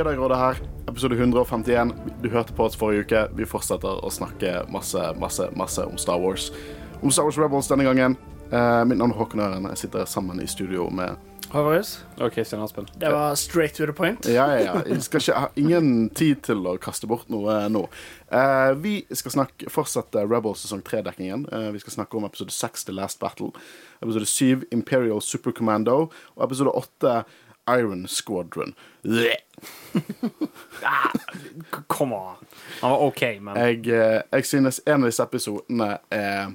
Jedi-rådet her, episode 151. Du hørte på oss forrige uke. Vi fortsetter å snakke masse, masse, masse om Star Wars. Om Star Wars Rebels denne gangen. Eh, mitt navn er Håkon Øren. Jeg sitter sammen i studio med Horus. Og Kristian Aspen. Det var straight to the point. Ja, ja, ja. Jeg skal ikke, jeg har ingen tid til å kaste bort noe nå. Eh, vi skal snakke, fortsette Rebels sesong 3-dekkingen. Eh, vi skal snakke om episode 6, The Last Battle. Episode 7, Imperial Super Commando. Og episode 8, Iron Squadron. Bleh. Come on. Han var OK, men Jeg, eh, jeg synes en av disse episodene er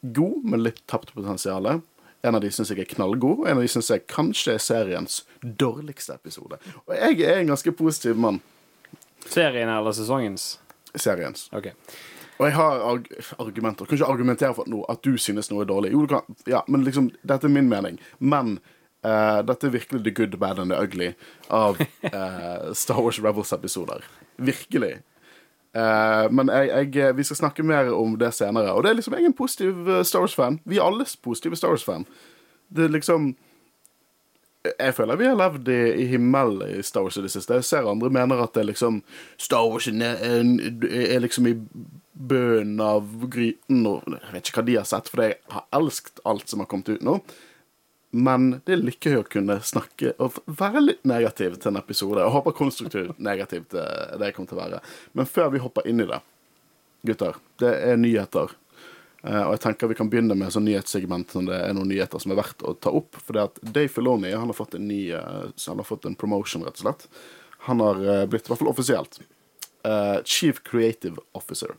god, med litt tapt potensial. En av de syns jeg er knallgod, en av de syns jeg kanskje er seriens dårligste episode. Og jeg er en ganske positiv mann. serien eller sesongens? Seriens. Okay. Og jeg har arg argumenter. Kan ikke argumentere for at, noe, at du synes noe er dårlig. Jo, ja, men liksom, dette er min mening. Men eh, dette er virkelig the good, bad and the ugly av uh, Star Wars Rebels-episoder. Virkelig. Uh, men jeg, jeg, vi skal snakke mer om det senere. Og det er liksom jeg er en positiv Star Wars-fan. Vi er alle positive Star Wars-fan. Det er liksom jeg føler vi har levd i, i himmelen i Star Wars i det siste. Jeg ser andre mener at det er liksom Star Wars er, er, er liksom i bunnen av gryten og Jeg vet ikke hva de har sett, for jeg har elsket alt som har kommet ut nå. Men det er gøy å kunne snakke og være litt negativ til en episode. Jeg håper konstruktivt negativ til det jeg kommer til å være. Men før vi hopper inn i det, gutter, det er nyheter. Eh, og jeg tenker vi kan begynne med sånn nyhetssegment når det er noen nyheter som er verdt å ta opp. For det at Dave Filoni han har fått en ny eh, han har fått en promotion, rett og slett. Han har eh, blitt, i hvert fall offisielt, Chief Creative Officer.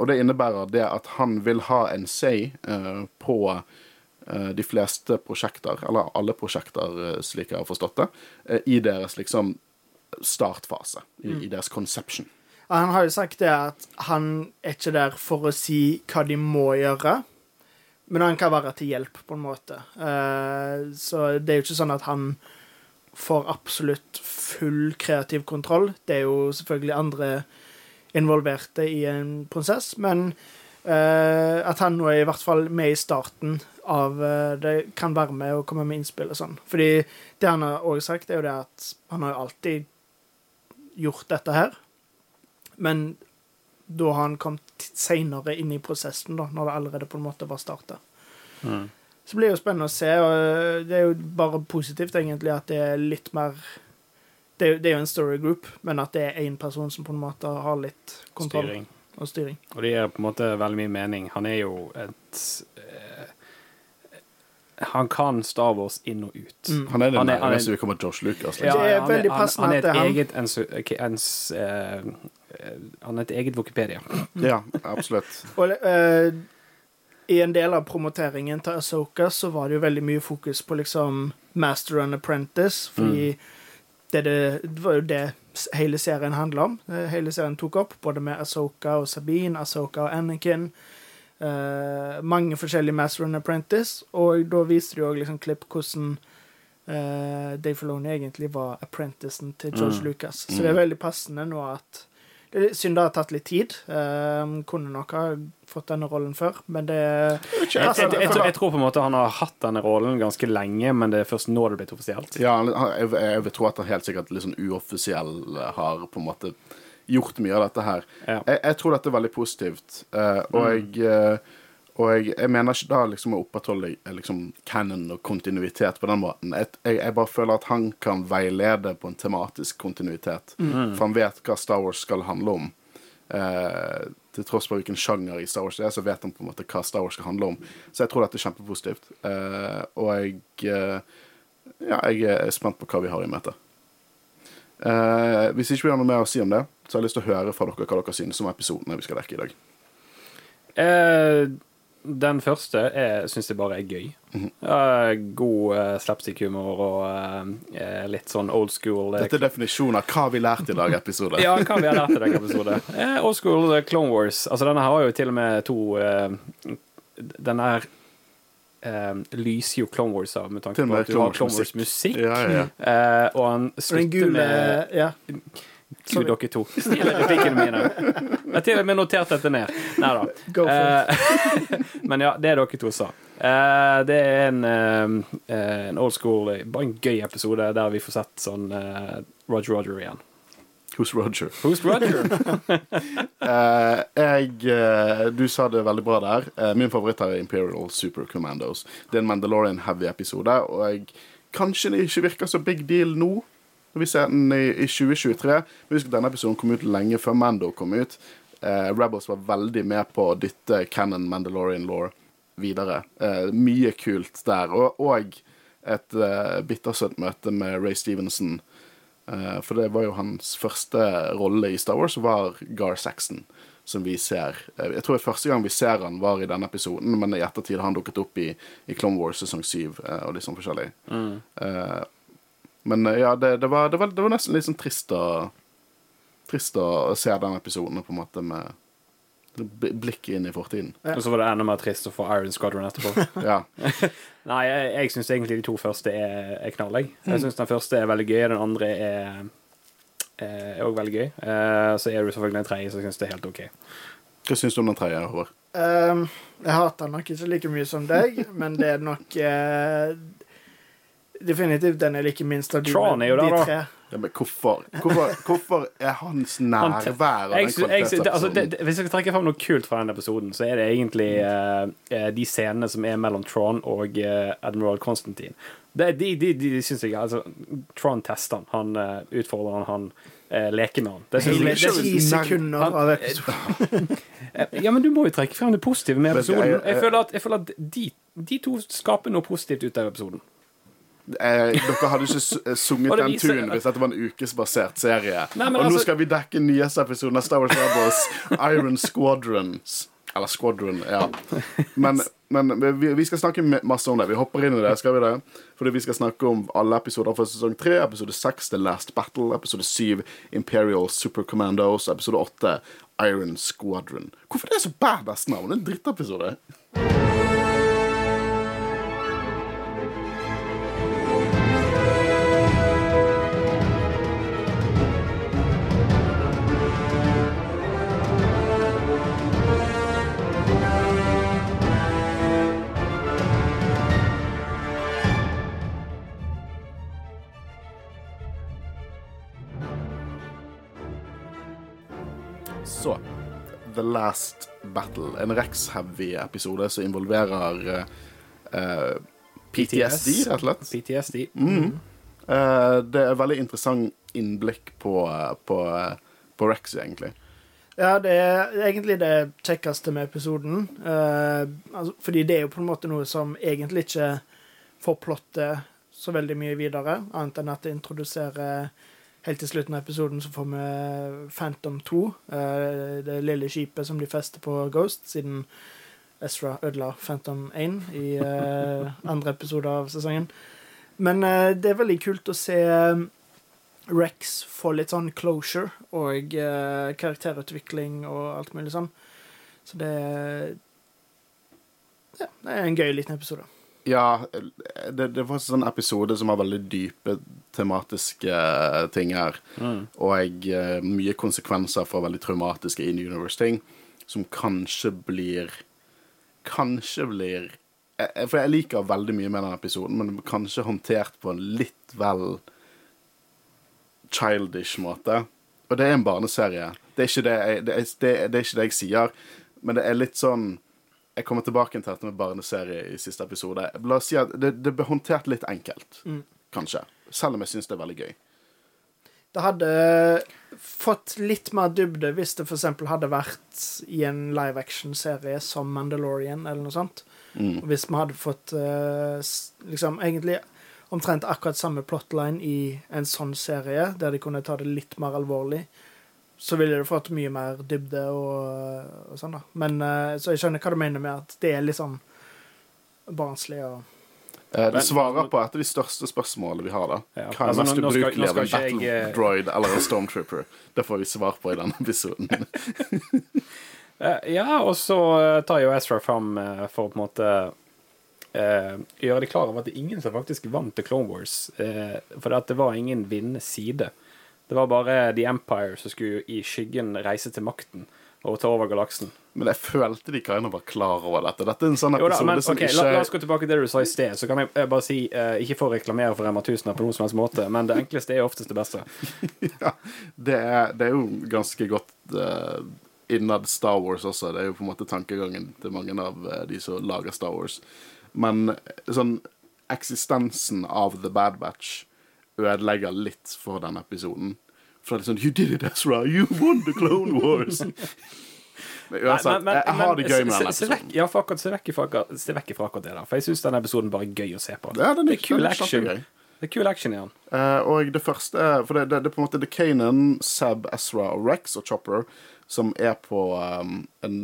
Og det innebærer det at han vil ha en say på de fleste prosjekter, eller alle prosjekter, eh, slik jeg har forstått det, eh, i deres liksom startfase. I, i deres conception. Han har jo sagt det at han er ikke der for å si hva de må gjøre, men han kan være til hjelp, på en måte. Eh, så det er jo ikke sånn at han får absolutt full kreativ kontroll. Det er jo selvfølgelig andre involverte i en prosess, men eh, at han nå er i hvert fall med i starten av eh, det, kan være med og komme med innspill og sånn. Fordi det han har også sagt, er jo det at han har jo alltid gjort dette her. Men da har han kommet seinere inn i prosessen, da, når det allerede på en måte var starta. Mm. Så blir det jo spennende å se, og det er jo bare positivt egentlig at det er litt mer Det er jo, det er jo en story group, men at det er én person som på en måte har litt kontroll Styring. og styring. Og det gir på en måte veldig mye mening. Han er jo et eh, Han kan Star Wars inn og ut. Mm. Han er er- nærmeste vi kommer Josh Lucas. Ja. Det er han er, han, han er et han. eget ens, ens, eh, Han er et eget Wikipedia. Ja, absolutt. Og uh, i en del av promoteringen til Asoka så var det jo veldig mye fokus på liksom Master and Apprentice, fordi det, det, det var jo det hele serien handla om. Eh, Hele serien tok opp, både med Asoka og Sabine, Asoka og Anakin. Eh, mange forskjellige Master and Apprentice, og da viste de òg liksom klipp hvordan eh, Dave Filoni egentlig var apprenticen til George Mm. Lucas. Så det er veldig passende nå at det er synd det har tatt litt tid. Um, kunne nok ha fått denne rollen før, men det Jeg, jeg, jeg, jeg, tror- jeg tror på en måte han har hatt denne rollen ganske lenge, men det er først nå det er blitt offisielt. Ja, jeg vil tro at han helt sikkert litt sånn uoffisiell eh, har på en måte gjort mye av dette her. Ja. Jeg, jeg tror dette er veldig positivt, uh, og, jeg, eh, og jeg, jeg mener ikke da liksom å opprettholde eh, liksom canon og kontinuitet på den måten. Jeg, jeg, bare føler at han kan veilede på en tematisk kontinuitet, for han vet hva Star Wars skal handle om. Uh, til tross for hvilken sjanger i Star Wars det er, så vet han på en måte hva Star Wars skal handle om. Så jeg tror dette er kjempepositivt. Uh, og jeg uh, ja, jeg er spent på hva vi har i møte. Eh, hvis ikke vi har noe mer å si om det, så jeg har lyst til å høre fra dere hva dere synes om episodene vi skal dekke i dag. Eh, den første syns jeg bare er gøy. Mhm. Eh, god uh, slapstick-humor og eh, litt sånn old school eh, Dette er definisjonen av hva vi lærte i dag-episode. Ja, hva vi har lært i dag episode. Eh, old school eh, Clone Wars. Altså, denne har jo til og med to eh, Den er eh, lyser jo Clone Wars av, med tanke på at du har Clone Clone Wars Wars-musikk. Ja, ja, ja. Eh, og han slutter med Ja. Gud, dere to. Stjeler replikkene mine. Jeg har til og med notert dette ned. Nei da. Eh, Men ja, det dere to sa. Eh, det er en, eh, en old school, bare en gøy episode der vi får sett sånn Roger Roger igjen. Who's Roger. Who's Roger? Eh, jeg, du sa det veldig bra der. Min favoritt er Imperial Super Commandos. Det er en Mandalorian-heavy episode, og jeg, kanskje det ikke virker så big deal nå. Når vi ser den i, i 2023. Men husk at denne episoden kom ut lenge før Mando kom ut. Eh, Rebels var veldig med på å dytte Cannon Mandalorian Law videre. Eh, mye kult der. Og, og et eh, bittersøtt møte med Ray Stevenson. Eh, for det var jo hans første rolle i Star Wars, var Gar Saxon. Som vi ser eh, Jeg tror første gang vi ser han, var i denne episoden, men i ettertid har han dukket opp i, i Clone Wars sesong 7 eh, og litt sånn forskjellig. Eh, men eh, ja, det, det, var, det, var, det var nesten litt sånn trist å Trist å se den episoden på en måte med blikket inn i fortiden. Og så var det enda mer trist å få Iron Squadron etterpå. Ja. Nei, jeg, jeg syns egentlig de to første er, er knall. Jeg, jeg syns den første er veldig gøy, den andre er er òg veldig gøy. Uh, så er det jo selvfølgelig den tredje, så jeg syns det er helt OK. Hva syns du om den tredje, Håvard? Um, jeg hater den nok ikke like mye som deg, men det er nok eh, Definitivt den jeg liker minst av de, Tron er jo de der, da. tre. Ja, men hvorfor, hvorfor, hvorfor er hans nærvær av den altså, kvalitetsepisoden? det, hvis jeg skal trekke fram noe kult fra den episoden, så er det egentlig eh, eh, de scenene som er mellom Tron og uh, Admiral Constantine. Det, de de, de, de syns jeg altså, Tron tester han. Han uh, utfordrer han, han leke med han. Det synes Hele jeg, det, ti sekunder av episoden. Ja, men du må jo trekke frem det positive med episoden. Jeg føler at, jeg føler at de, de to skaper noe positivt ut av episoden. Eh, dere hadde ikke eh, sunget den tunen hvis dette var en ukesbasert serie. Nei, og og nå altså- skal vi dekke nyeste episoden av Star Wars Rebels, Iron Squadrons. Eller Squadron, ja. Men, men vi, vi skal snakke masse om det. Vi hopper inn i det, skal vi det? Fordi vi skal snakke om alle episoder fra sesong 3, episode 6 The Last Battle, episode 7 Imperial Super Commandos, episode 8 Iron Squadron. Hvorfor det er så badass navn? Det er en drittepisode. The Last Battle. En Rex-heavy-episode som involverer uh, eh, PTSD, rett og slett. PTSD. Eh, det er veldig interessant innblikk på, eh, på, eh, på Rex, egentlig. Ja, det er egentlig det kjekkeste med episoden. Uh, altså, fordi det er jo på en måte noe som egentlig ikke får plottet så veldig mye videre, annet enn at det introduserer Helt til slutten av episoden så får vi Phantom 2, eh, det lille skipet som de fester på Ghost, siden Ezra ødela Phantom 1 i eh, andre episode av sesongen. Men eh, det er veldig kult å se Rex få litt sånn closure og karakterutvikling og alt mulig sånn. Så det Ja, det er en gøy liten episode. Ja, det, det var en sånn episode som har veldig dype tematiske eh, ting her. Og jeg, mye konsekvenser for veldig traumatiske in-universe-ting. Som kanskje blir Kanskje blir jeg, For jeg liker veldig mye med den episoden, men kanskje håndtert på en litt vel childish måte. Og det er en barneserie. Det er ikke det jeg, det er, det, det er ikke det jeg sier, men det er litt sånn Jeg kommer tilbake til dette med barneserie i siste episode. La oss si at det, det ble håndtert litt enkelt, kanskje. Selv om jeg syns det er veldig gøy. Det hadde fått litt mer dybde hvis det f.eks. hadde vært i en live action-serie som Mandalorian eller noe sånt. Mm. hvis vi hadde fått eh, liksom egentlig omtrent akkurat samme plotline i en sånn serie, der de kunne ta det litt mer alvorlig, så ville du fått mye mer dybde og, og sånn, da. Men eh, Så jeg skjønner hva du mener med at det er litt sånn barnslig og Eh, det svarer på et av de største spørsmålene vi har. da Ja. Hva er Altså, mest ubrukelig av en battle jeg, eh, droid eller en stormtrooper? Det får vi svar på i denne episoden. Ja, og så tar jo Ezra fram for å på en måte eh, gjøre det klar over at det er ingen som faktisk vant til Clone Wars. Eh, for at det var ingen vinnende side. Det var bare The Empire som skulle i skyggen reise til makten og ta over galaksen. Men jeg følte de kind of var klar over dette. Dette er en sånn Jo da, episode men som ikke... la, la oss gå tilbake til det du sa i sted. Så kan jeg bare si, uh, ikke for å reklamere for Rema 1000 på noen som helst måte, men det enkleste er oftest det beste. ja, det, er, det er jo ganske godt uh, innad Star Wars også. Det er jo på en måte tankegangen til mange av uh, de som lager Star Wars. Men sånn eksistensen av The Bad Batch ødelegger litt for den episoden. For det er sånn You did it, Ezra! You won the Clone Wars! Men uansett, jeg, har det gøy med den episoden. Ja, for akkurat, se vekk ifra akkurat- det der. For jeg syns denne episoden bare er gøy å se på. Ja, den er, det er kul den action. Det er kul action i den. Uh, og det første er For det, det, det er på en måte The Kanan, Seb, Ezra og Rex og Chopper som er på um, en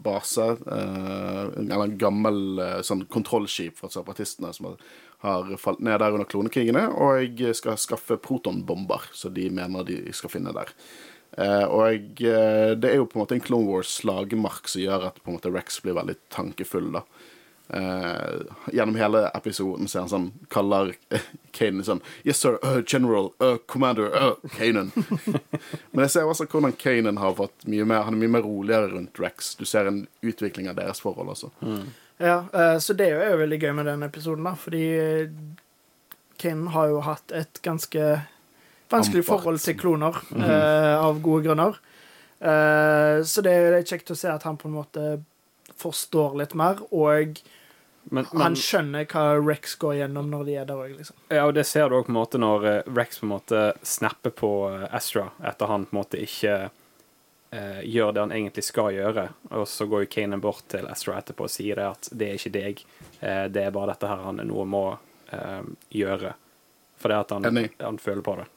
base, uh, eller en gammel uh, sånn kontrollskip fra separatistene som har, har falt ned der under klonekrigene, og skal skaffe protonbomber, så de mener de skal finne der. Uh, og eh, det er jo på en måte en Clone Wars-slagmark som gjør at på en måte Rex blir veldig tankefull, da. Eh, gjennom hele episoden så er han sånn kaller uh, Kanan sånn Yes, sir. Uh, general. Uh, commander. Uh, Kanan. Men jeg ser også hvordan Kanan har fått mye mer Han er mye mer roligere rundt Rex. Du ser en utvikling av deres forhold også. Ja, eh, så det er jo veldig gøy med den episoden, da, fordi eh, Kanan har jo hatt et ganske vanskelig Ampart. forhold til kloner, eh, av gode grunner. Så det er kjekt å se at han på en måte forstår litt mer, og Men, han skjønner hva Rex går gjennom når de er der òg, liksom. ja, og det ser du òg på en måte når eh, Rex på en måte snapper på Astra Ezra etter han på en måte ikke eh, gjør det han egentlig skal gjøre. Og så går jo Kanan bort til Ezra etterpå og sier det at det er ikke deg, eh, det er bare dette her han nå må eh, gjøre. Fordi at han, han føler på det.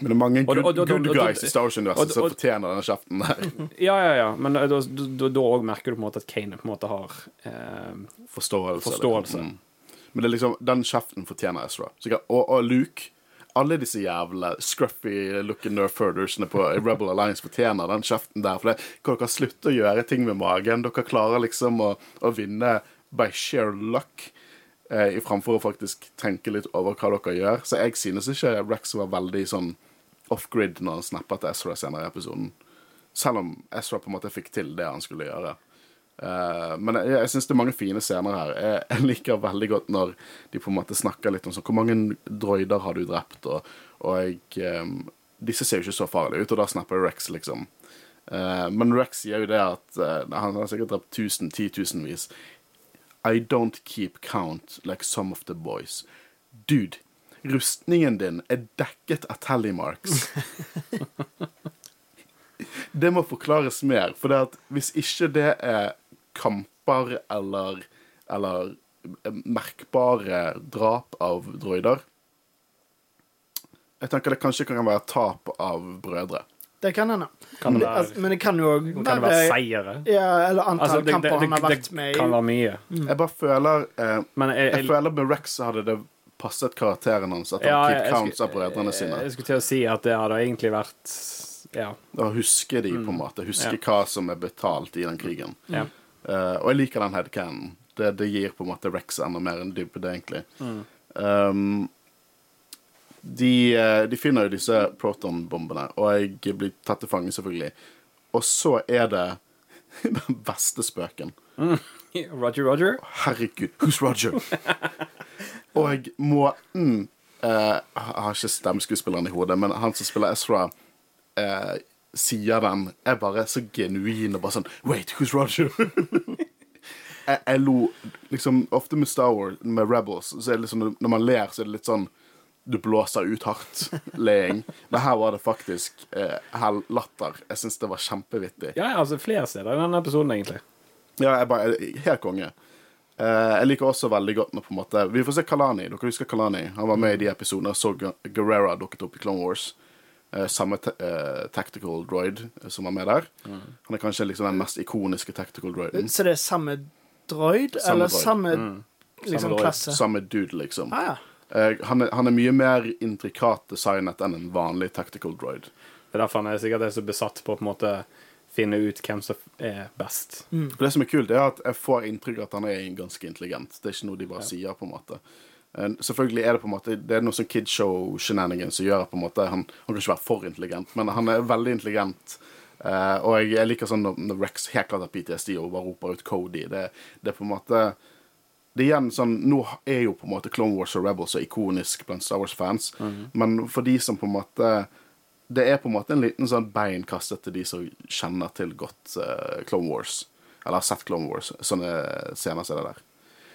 Men det er mange good, og- og- og- good guys i Star Wars-universet som fortjener denne kjeften der. Ja, ja, ja, men da òg merker du på en måte at Kane på en måte har eh, Forståelse. Forståelse. Mm. Men det er liksom, den kjeften fortjener Ezra. Så Og, og Luke alle disse jævla scruffy looking nerfurdersene på Rebel Alliance fortjener den kjeften der. For det, kan dere slutte å gjøre ting med magen? Dere klarer liksom å, å vinne by sheer luck. Eh, framfor å faktisk tenke litt over hva dere gjør. Så jeg synes ikke Rex var veldig sånn off-grid når han snappet til Ezra senere i episoden. Selv om Ezra på en måte fikk til det han skulle gjøre. Uh, men jeg, jeg syns det er mange fine scener her. Jeg, jeg liker veldig godt når de på en måte snakker litt om sånn Hvor mange droider har du drept? Og, og jeg, um, disse ser jo ikke så farlige ut, og da snapper Rex, liksom. Uh, men Rex sier jo det at uh, Han har sikkert drept tusen, titusenvis. I don't keep count like some of the boys. Dude, rustningen din er dekket av tallymarks. det må forklares mer, for det at hvis ikke det er kamper eller, eller merkbare drap av droider Jeg tenker det kanskje kan være tap av brødre. Det kan hende. Kan det Men, være- altså, men det kan jo òg Kan det være seire? Ja, eller antall Altså, det, det, kamper det, han har vært med i. Det kan være mye. Jeg bare føler eh, Men jeg, Jeg jeg, føler med Rex så hadde det passet karakteren hans at han ja, keep counts av skulle- brødrene sine. jeg skulle til å si at det hadde egentlig vært Ja. Da husker de på en måte Husker hva som er betalt i den krigen. ja. Uh, og jeg liker den headcanen. Det, det gir på en måte Rex enda mer enn dybde, egentlig. Um, de, eh, de finner jo disse protonbombene, og jeg blir tatt til fange, selvfølgelig. Og så er det den beste spøken. Roger, Roger. Herregud, who's Roger? og måten eh, Jeg har ikke stemmeskuespilleren i hodet, men han som spiller Ezra, eh, sier den, er bare så genuin og bare sånn Wait, who's Roger? jeg, jeg lo liksom Ofte med Star Wars, med Rebels, så er det liksom når man ler, så er det litt sånn du blåser ut hardt leing. Men her var det faktisk eh, hell latter. Jeg syns det var kjempevittig. Ja, altså flere steder i denne episoden, egentlig. Ja, jeg bare, Helt konge. Eh, jeg liker også veldig godt når på en måte Vi får se Kalani. Dere husker Kalani? Han var med i de episodene. Så Guerrera dukket opp i Clone Wars. Eh, samme eh, tactical droid som var med der. Han er kanskje liksom den mest ikoniske tactical droiden. Så det er samme droid, Samme eller droid. samme liksom, Samme klasse? Samme dude, liksom. Ah, ja. Eh, han, er, han er mye mer intrikat designet enn en vanlig tactical droid. Det er derfor han er sikkert er så besatt på på en måte finne ut hvem som er best. Mm. Det som er kult, er at jeg får inntrykk av at han er ganske intelligent. Det er ikke noe de bare sier, på en måte. Eh, selvfølgelig er det på en måte Det er noe sånn kidshow-shenanigans som gjør at på en måte han, han kan ikke være for intelligent, men han er veldig intelligent. Uh, og jeg, jeg liker sånn når, når Rex helt klart har PTSD og bare roper ut Cody. Det, det er på en måte det er igjen sånn, Nå er jo på en måte Clone Wars og Rebels så ikonisk blant Star Wars-fans, men for de som på en måte Det er på en måte en liten sånn beinkastet til de som kjenner til godt uh, Clone Wars, eller har sett Clone Wars, sånne scener som det der.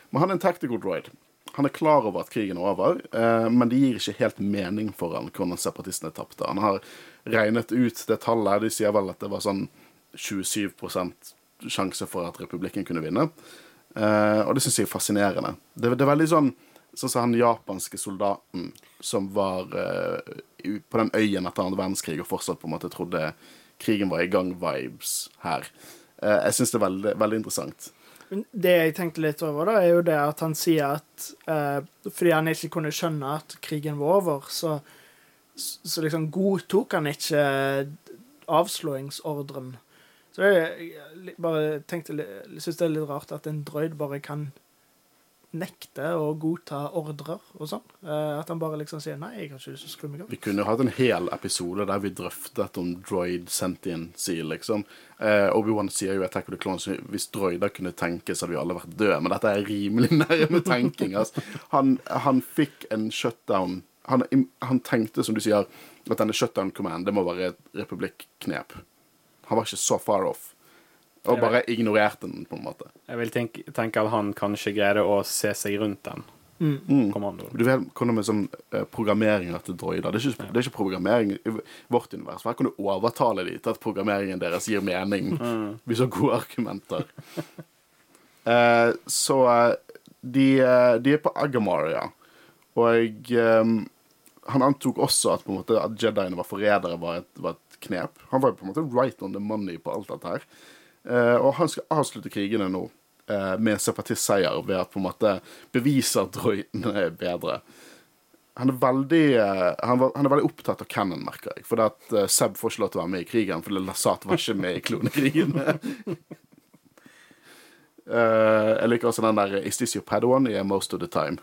Men han er en tactical droid. Han er klar over at krigen er over, uh, men det gir ikke helt mening for han hvordan separatistene tapte. Han har regnet ut det tallet. De sier vel at det var sånn 27 sjanse for at republikken kunne vinne. Uh, og det syns jeg er fascinerende. Det, det er veldig sånn Sånn som han japanske soldaten som var uh, på den øyen etter annen verdenskrig og fortsatt på en måte trodde krigen var i gang-vibes her. Uh, jeg syns det er veldig, veldig interessant. Det jeg tenkte litt over, da, er jo det at han sier at uh, fordi han ikke kunne skjønne at krigen var over, så, så liksom godtok han ikke avslåingsordren. Så er, jeg bare tenkte, syns det er litt rart at en drøyd bare kan nekte å godta ordrer og sånn. Eh, at han bare liksom sier 'nei, jeg har ikke lyst til å skru meg opp'. Vi kunne jo hatt en hel episode der vi drøftet om droid sentiency, liksom. Eh, Obi-Wan sier jo i Attack of the Clones hvis droider kunne tenke, så hadde vi alle vært døde. Men dette er rimelig nærme tenking. Altså. Han, han fikk en shutdown han, han tenkte, som du sier, at denne shutdown command det må være et republikk-knep. Han var ikke så far off. Og bare ignorerte den, på en måte. Jeg vil tenke, tenke at han kanskje greide å se seg rundt den Mm. kommandoen. Du vet, kommer med sånn eh, programmeringer til droider. Det er, ikke, det er ikke programmering i vårt univers. Her kan du overtale dem til at programmeringen deres gir mening. Hvis du har gode argumenter. uh, så eh, de, de er på Agamaria. Og um, han antok også at, på en måte, at Jediene var forrædere, var, var et knep. Han var på en måte right on the money på alt dette her. Eh, og han skal avslutte krigene nå eh, med separatistseier ved at på en måte bevise at droidene er bedre. Han er veldig, eh, han var, han er veldig opptatt av Cannon, merker jeg. For det at Seb får ikke lov til å være med i krigen, fordi Lasat var ikke med i klonekrigen. Uh, jeg liker også den der Is this your Padawan? Yeah, most of the time.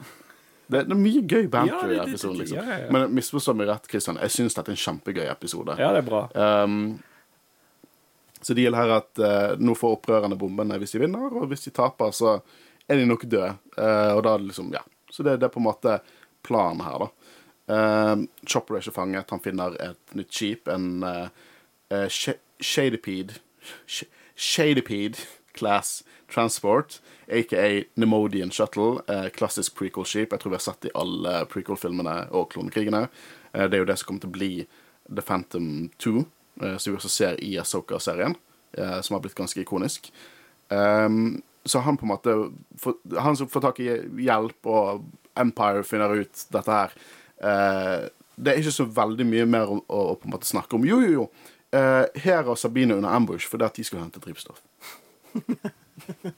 Det, det er mye gøy banter Ja, i episoden. liksom. ja, ja. Men misforstå meg rett, Christian. Jeg syns dette er en kjempegøy episode. Ja, det er bra. Um, så det gjelder her at eh, nå får opprørerne bombene hvis de vinner, og hvis de taper, så er de nok døde. Eh, og da det liksom, ja. Så det, det er på en måte planen her, da. Um, Chopper er ikke fanget. Han finner et nytt skip, en uh, uh, Sh- Shadipede Sh Shadipede class transport, aka Nemodian Shuttle. eh, klassisk prequel-skip. Jeg tror vi har sett i alle prequel-filmene og klonekrigene. Eh, det er jo det som kommer til å bli The Phantom 2, eh, som vi også ser i Asoka-serien, eh, som har blitt ganske ikonisk. Ehm, så han på en måte Han som får tak i hjelp, og Empire finner ut dette her eh, Det er ikke så veldig mye mer å, å, på en måte snakke om. Jo, jo, jo. Eh, Hera og Sabine under ambush fordi at de skulle hente drivstoff.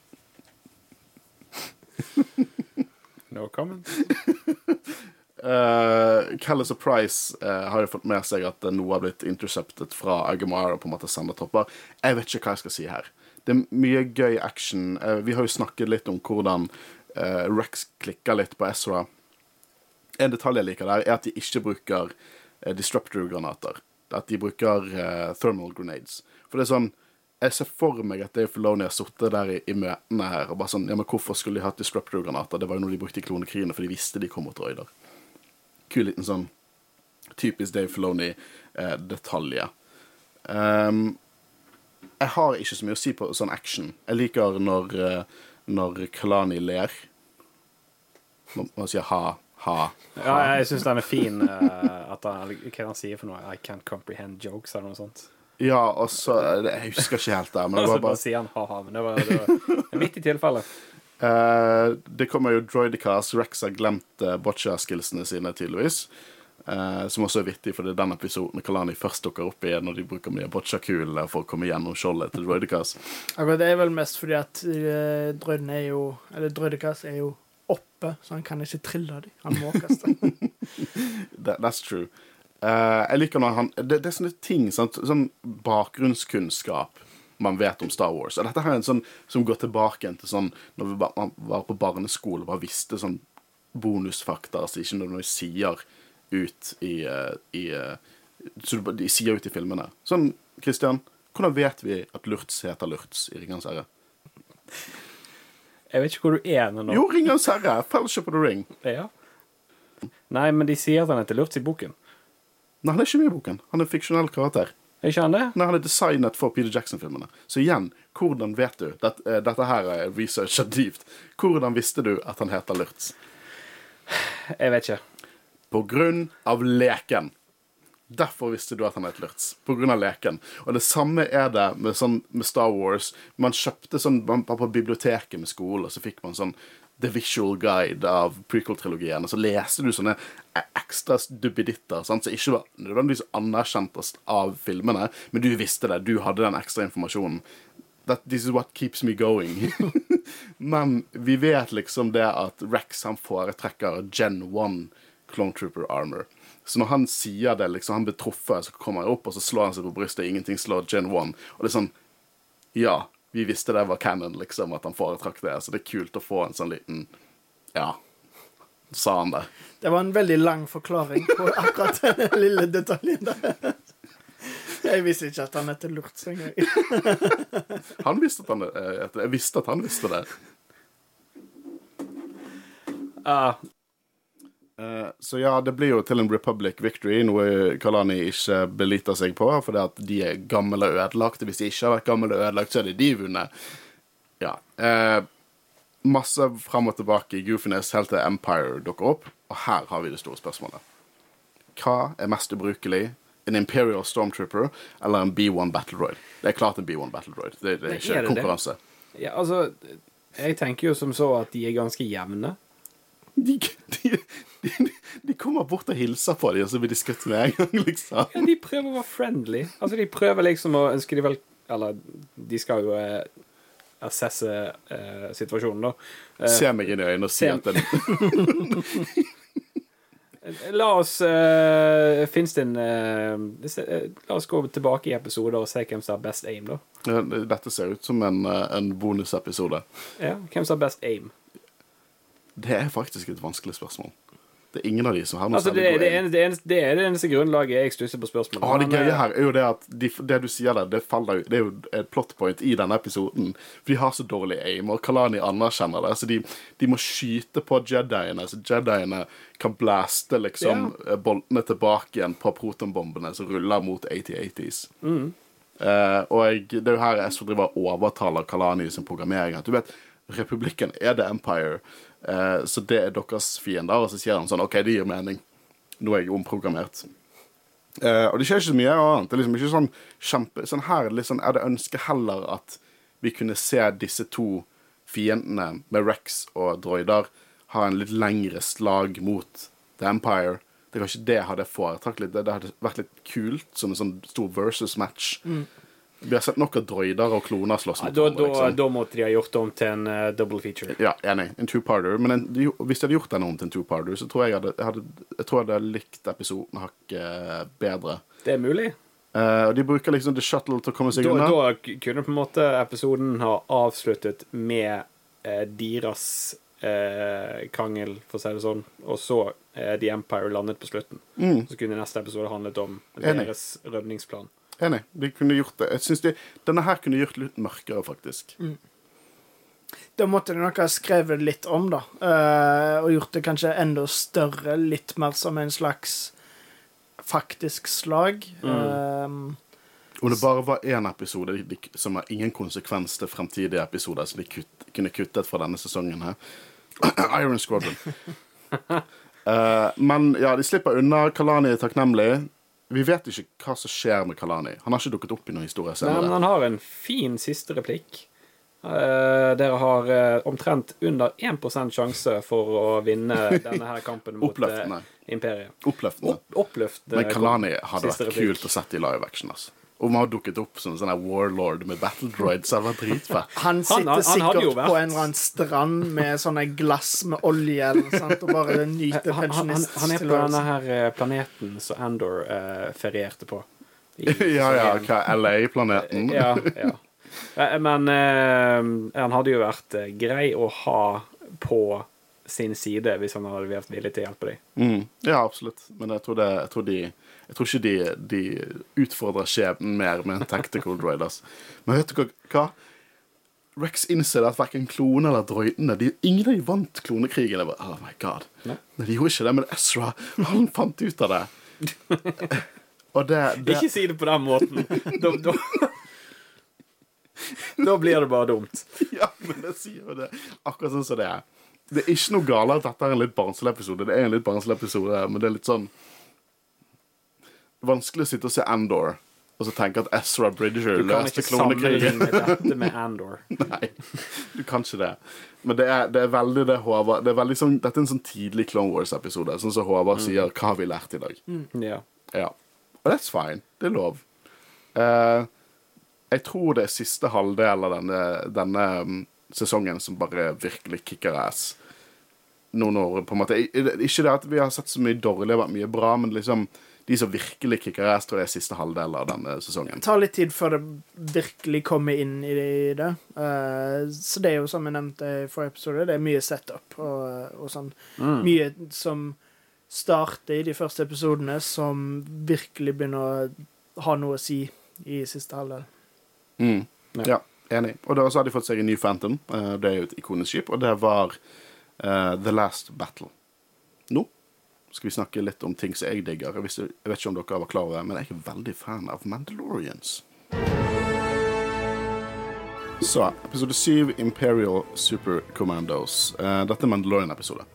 No comment. Uh, Callis og Price uh, har jo fått med seg at eh, noe har blitt interceptet fra Agamara på en måte sender topper. Jeg vet ikke hva jeg skal si her. Det er mye gøy action. Uh, vi har jo snakket litt om hvordan uh, Rex klikker litt på Ezra. En detalj jeg liker der, er at de ikke bruker disruptor-granater. At de bruker eh, thermal grenades. For det er sånn Jeg ser for meg at Dave Filoni har sittet der i, i møtene her og bare sånn Ja, men hvorfor skulle de hatt disruptor-granater? Det var jo noe de brukte i klonekrigene, for de visste de kom mot droider kul liten sånn typisk Dave Filoni-detalje. Um, jeg har ikke så mye å si på sånn action. Jeg liker når, eh, når Kalani ler. Man, man sier ha, ha, Ja, jeg syns den er fin. Uh, at han, hva han sier for noe? I can't comprehend jokes, eller noe sånt. Ja, og så Jeg husker ikke helt det. men det var bare bare sier han ha-ha. Men det var, det var midt i tilfelle. Eh, det kommer jo Droidicast. Rex har glemt uh, boccia-skillsene sine, tydeligvis. Uh, som også er vittig, for det er den episoden Kalani først dukker opp i når de bruker mye boccia-kulene for å komme gjennom skjoldet til Droidicast. Akkurat det er vel mest fordi at uh, drøyden er jo Eller drøydekas er jo oppe, så han kan ikke trille dem. Han må kaste. That, that's true. Uh, jeg liker når han Det, det er sånne ting, sant? sånn bakgrunnskunnskap man vet om Star Wars. Og dette her er en sånn som går tilbake til sånn når vi bare, man var på barneskole og bare visste sånn bonusfakta som ikke nødvendigvis sier ut i, eh, i eh, Så de sier ut i filmene. Sånn, Christian, hvordan vet vi at Lurtz heter Lurtz i Ringenes herre? Jeg vet ikke hvor du er nå. Jo, Ringenes herre! Fellowship of the Ring. Ja. Nei, men de sier at han heter Lurtz i boken. Nei, han er ikke med i boken. Han er en fiksjonell karakter. Er ikke han det? Nei, han er designet for Peter Jackson-filmene. Så igjen, hvordan vet du Dette, eh, dette her er researcha dypt. Hvordan visste du at han heter Lurtz? Jeg vet ikke. På grunn av leken. Derfor visste du at han het Lurtz. Av leken. Og det samme er det med, sånn, med Star Wars. Man kjøpte sånn man var på biblioteket med skole, og så fikk man sånn The Visual Guide av prequel-trilogien. Og så leste du sånne e- ekstra duppeditter som ikke var nødvendigvis anerkjent av filmene, men du visste det. Du hadde den ekstra informasjonen. That, this is what keeps me going. Men vi vet liksom det at Rex han foretrekker Gen 1 Clone Trooper Armor. Så når han sier det, liksom han blir truffet, så kommer han opp og så slår han seg på brystet. Ingenting slår Gen 1. Og det er sånn Ja, vi visste det var canon, liksom, at han foretrakk det. Så det er kult å få en sånn liten Ja. Sa han det. Det var en veldig lang forklaring på akkurat den lille detaljen der. Jeg visste ikke at han het Lurtz engang. Han visste at han eh, Jeg visste at han visste det. Ah, Eh, Så ja, det blir jo til en Republic victory, noe Kalani ikke beliter seg på, For det at de er gamle og ødelagte. Hvis de ikke har vært gamle og ødelagt, så er det de vunnet. Ja. Eh, masse fram og tilbake i goofiness helt til Empire dukker opp, og her har vi det store spørsmålet. Hva er mest ubrukelig? En Imperial Stormtrooper eller en B1 Battle Droid? Det er klart en B1 Battle Droid. Det, det er ikke er det det? konkurranse. ja, altså Jeg tenker jo som så at de er ganske jevne. De, de, de, de kommer bort og hilser på dem, og så blir de skutt med en gang, liksom. Ja, de prøver å være friendly. Altså, de prøver liksom å ønske de vel Eller de skal jo eh, assesse eh, situasjonen, da. Eh, Se meg inn i øynene og si Se- at den, La oss uh, Fins det en eh, eh, La oss gå tilbake i episoder og se hvem som har best aim, da. Dette ser ut som en, eh, en bonusepisode. Ja, Hvem som har best aim? Det er faktisk et vanskelig spørsmål. Det er ingen av de som har noe Altså, det, særlig det, eneste, det, eneste, det er det eneste grunnlaget jeg stusser på spørsmålet. Ah, det gøye eh, her er jo det at de, det du sier der, det, faller, ut. det er jo et plot point i denne episoden. For de har så dårlig aim, og Kalani anerkjenner det. Så de, de må skyte på Jediene, så Jediene kan blaste liksom eh, boltene tilbake igjen på protonbombene som ruller mot 8080s. Eh, og jeg, det er jo her SV driver og overtaler Kalani sin programmering. At du vet, Republikken er The Empire, eh, så det er deres fiender. Og så sier han sånn OK, det gir mening. Nå er jeg omprogrammert. Eh, og det skjer ikke så mye annet. Det er liksom ikke sånn kjempe Sånn her er det ønske heller at vi kunne se disse to fiendene med Rex og droider ha en litt lengre slag mot The Empire. Det er kanskje det jeg hadde foretrukket litt. Det, hadde vært litt kult som en sånn stor versus match. Vi har sett nok av droider og kloner slåss mot hverandre. da, måtte de ha gjort det om til en uh, double feature. Ja, enig. En two-parter. Men en, de, hvis de hadde gjort den om til en two-parter, så tror jeg hadde, hadde, jeg tror jeg hadde likt episoden hakket bedre. Det er mulig. Uh, og de bruker liksom The Shuttle til å komme seg Da, unna. da kunne på en måte episoden ha avsluttet med uh, deres eh, krangel, for å si det sånn, og så eh, The Empire landet på slutten. Så kunne neste episode handlet om Mm. Deres rømningsplan. Enig. De kunne gjort det. Jeg synes de, Denne her kunne gjort litt mørkere, faktisk. Da måtte de nok ha skrevet litt om, da. Uh, og gjort det kanskje enda større, litt mer som en slags faktisk slag. Mm. Uh, Om det bare var én episode de, som har ingen konsekvens til fremtidige episoder, som de kutt, kunne kuttet fra denne sesongen her Iron Squadron. Uh, men ja, de slipper unna. Kalani er takknemlig. Vi vet ikke hva som skjer med Kalani. Han har ikke dukket opp i noen historie Nei, men han har en fin siste replikk. Uh, dere har uh, omtrent under 1% sjanse for å vinne denne her kampen mot eh, Oppløftende. Imperiet. Oppløftende. Opp, oppløftende. Men Kalani hadde vært replikk. kult å sette i live action. Altså. Om han har dukket opp som en sånn warlord med battle droids, Han var dritfett. han sitter han han, sikkert på en eller annen strand med sånne glass med olje eller noe sånt, og bare nyter han, han, han, han er på denne her eh, planeten som Andor eh, ferierte på. I ja, ja, hva LA-planeten? ja, ja. Eh, Men eh, han hadde jo vært eh, grei å ha på sin side hvis han hadde vært villig til å hjelpe dem. Mm. Ja, absolutt. Men jeg tror, det, jeg tror, de, jeg tror ikke de, de utfordrer skjebnen mer med en tactical droid. Altså. Men vet du hva? Rex innser at verken klone eller droidene de, Ingen av de vant klonekrigen. Jeg bare, oh my god. Nei. Nei, de gjorde ikke det, men Ezra han fant ut av det. Og det, det Ikke si det på den måten. Da, da, da blir det bare dumt. Ja, men det sier jo det. Akkurat sånn som det er. Det er ikke noe galt at dette er en litt barnslig episode. Det er en litt barnslig episode, men det er litt sånn Vanskelig å sitte og se Andor og så tenke at Ezra Bridger Du kan ikke klonekrigen. sammenligne dette med Andor. Nei, du kan ikke det. Men det er, det er veldig det Håvard det er veldig sånn, Dette er en sånn tidlig Clone Wars-episode. Sånn som Håvard sier 'Hva har vi lært i dag?' Ja. Ja. Og that's fine. Det er lov. Uh, jeg tror det er siste halvdel av denne, denne mm, sesongen som bare virkelig kicker ass. Noen år, på en måte. Ikke det at vi har sett så mye dårlig og vært mye bra, men liksom de som virkelig kicker ass, tror jeg er siste halvdel av denne sesongen. Det tar litt tid før det virkelig kommer inn i det. Uh, så det er jo som jeg nevnte i forrige episode, det er mye setup og, og sånn. Mye som starter i de første episodene, som virkelig begynner å ha noe å si i siste halvdel. Mm. Ja. Ja, enig. Og da så har de fått seg en ny Phantom. Uh, det er jo et ikonisk skip, og det var uh, The Last Battle. Nå skal vi snakke litt om ting som jeg digger. Jeg, vet ikke om dere var klar over det, men jeg er veldig fan av Mandalorians. Så, episode 7, Imperial Super Commandos. Uh, dette er Mandalorian-episode.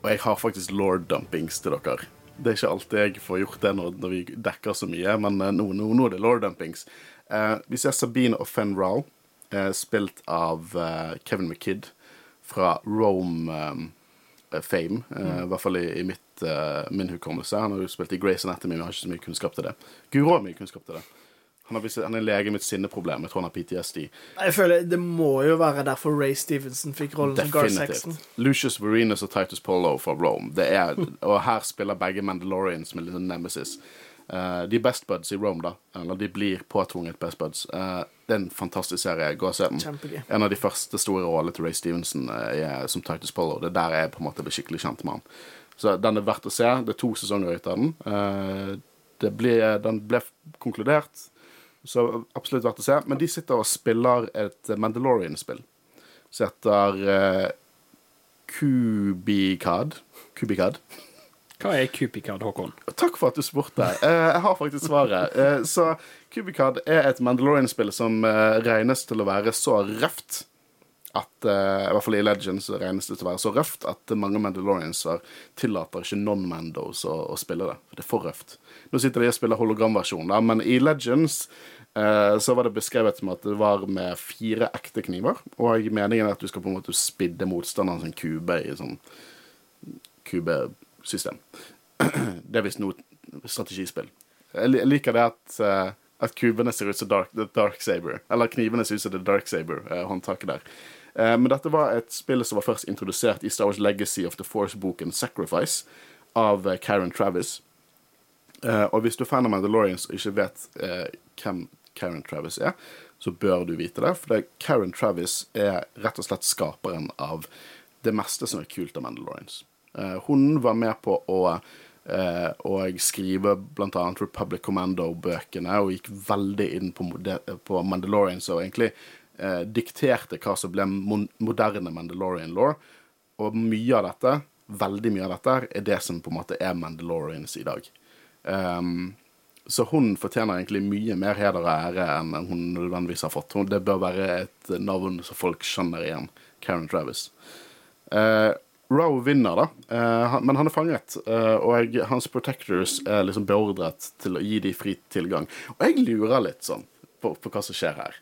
Og jeg har faktisk lord dumpings til dere. Det er ikke alltid jeg får gjort det når, når vi dekker så mye, men uh, nå, nå, nå er det lord dumpings. Uh, vi ser Sabine og Fen Rau, eh, spilt av eh, Kevin McKidd fra Rome um, Fame. mm. I hvert fall i, i mitt, eh, min hukommelse. Han har jo spilt i Grace Anatomy, men har ikke så mye kunnskap til det. Guro har mye kunnskap til det. Han, har han er lege med et sinneproblem. Jeg tror han har PTSD. Jeg føler Det må jo være derfor Ray Stevenson fikk rollen som Gar Saxon. Definitivt. Lucius Verenus og Titus Polo fra Rome. Det er, og her spiller begge Mandalorians med litt sånn nemesis. Uh, de er best buds i Rome, da. Eller de blir påtvunget best buds. Uh, det er en fantastisk serie. Gå og se den. En av de første store rollene til Ray Stevenson uh, er som Titus Polo. Det er der jeg på en måte ble skikkelig kjent med han. Så den er verdt å se. Det er to sesonger ut av den. Eh, det ble, den ble konkludert, så absolutt verdt å se. Men de sitter og spiller et Mandalorian-spill som heter uh, Kubikad. Kubicad. Hva er Kubikad, Håkon? Takk for at du spurte. Eh, jeg har faktisk svaret. Eh, så Kubikad er et Mandalorian-spill som eh, regnes til å være så røft at uh, I hvert fall i Legends regnes det til å være så røft at mange Mandalorianser tillater ikke non-Mandos å, å spille det. For det er for røft. Nå sitter de og spiller hologramversjon, men i Legends eh, så var det beskrevet som at det var med fire ekte kniver. Og meningen er at du skal på en måte spidde motstanderen sin kube i sånn kubesystem. Det er visst noe strategispill. Jeg liker det at, eh, at kubene ser ut som dark, dark Saber. Eller knivene ser ut som The Dark Saber, eh, håndtaket der. Eh, men dette var et spill som var først introdusert i Star Wars Legacy of the Force-boken Sacrifice av eh, Karen Travis. Eh, og hvis du er fan av Mandalorians og ikke vet hvem Karen Travis er, så bør du vite det. For Karen Travis er rett og slett skaperen av det meste som er kult av Mandalorians. Hun var med på å, og skrive bl.a. Republic Commando-bøkene, og gikk veldig inn på Mandalorians og egentlig eh, dikterte hva som ble moderne Mandalorian-law. Og mye av dette, veldig mye av dette, er det som på en måte er Mandalorians i dag. Um, så hun fortjener egentlig mye mer heder og ære enn hun nødvendigvis har fått. Det bør være et navn som folk skjønner igjen. Karen Travis. Uh, Roe vinner, da, uh, han, men han er fanget. Uh, og hans protectors er liksom beordret til å gi de fri tilgang. Og jeg lurer litt sånn på, på hva som skjer her.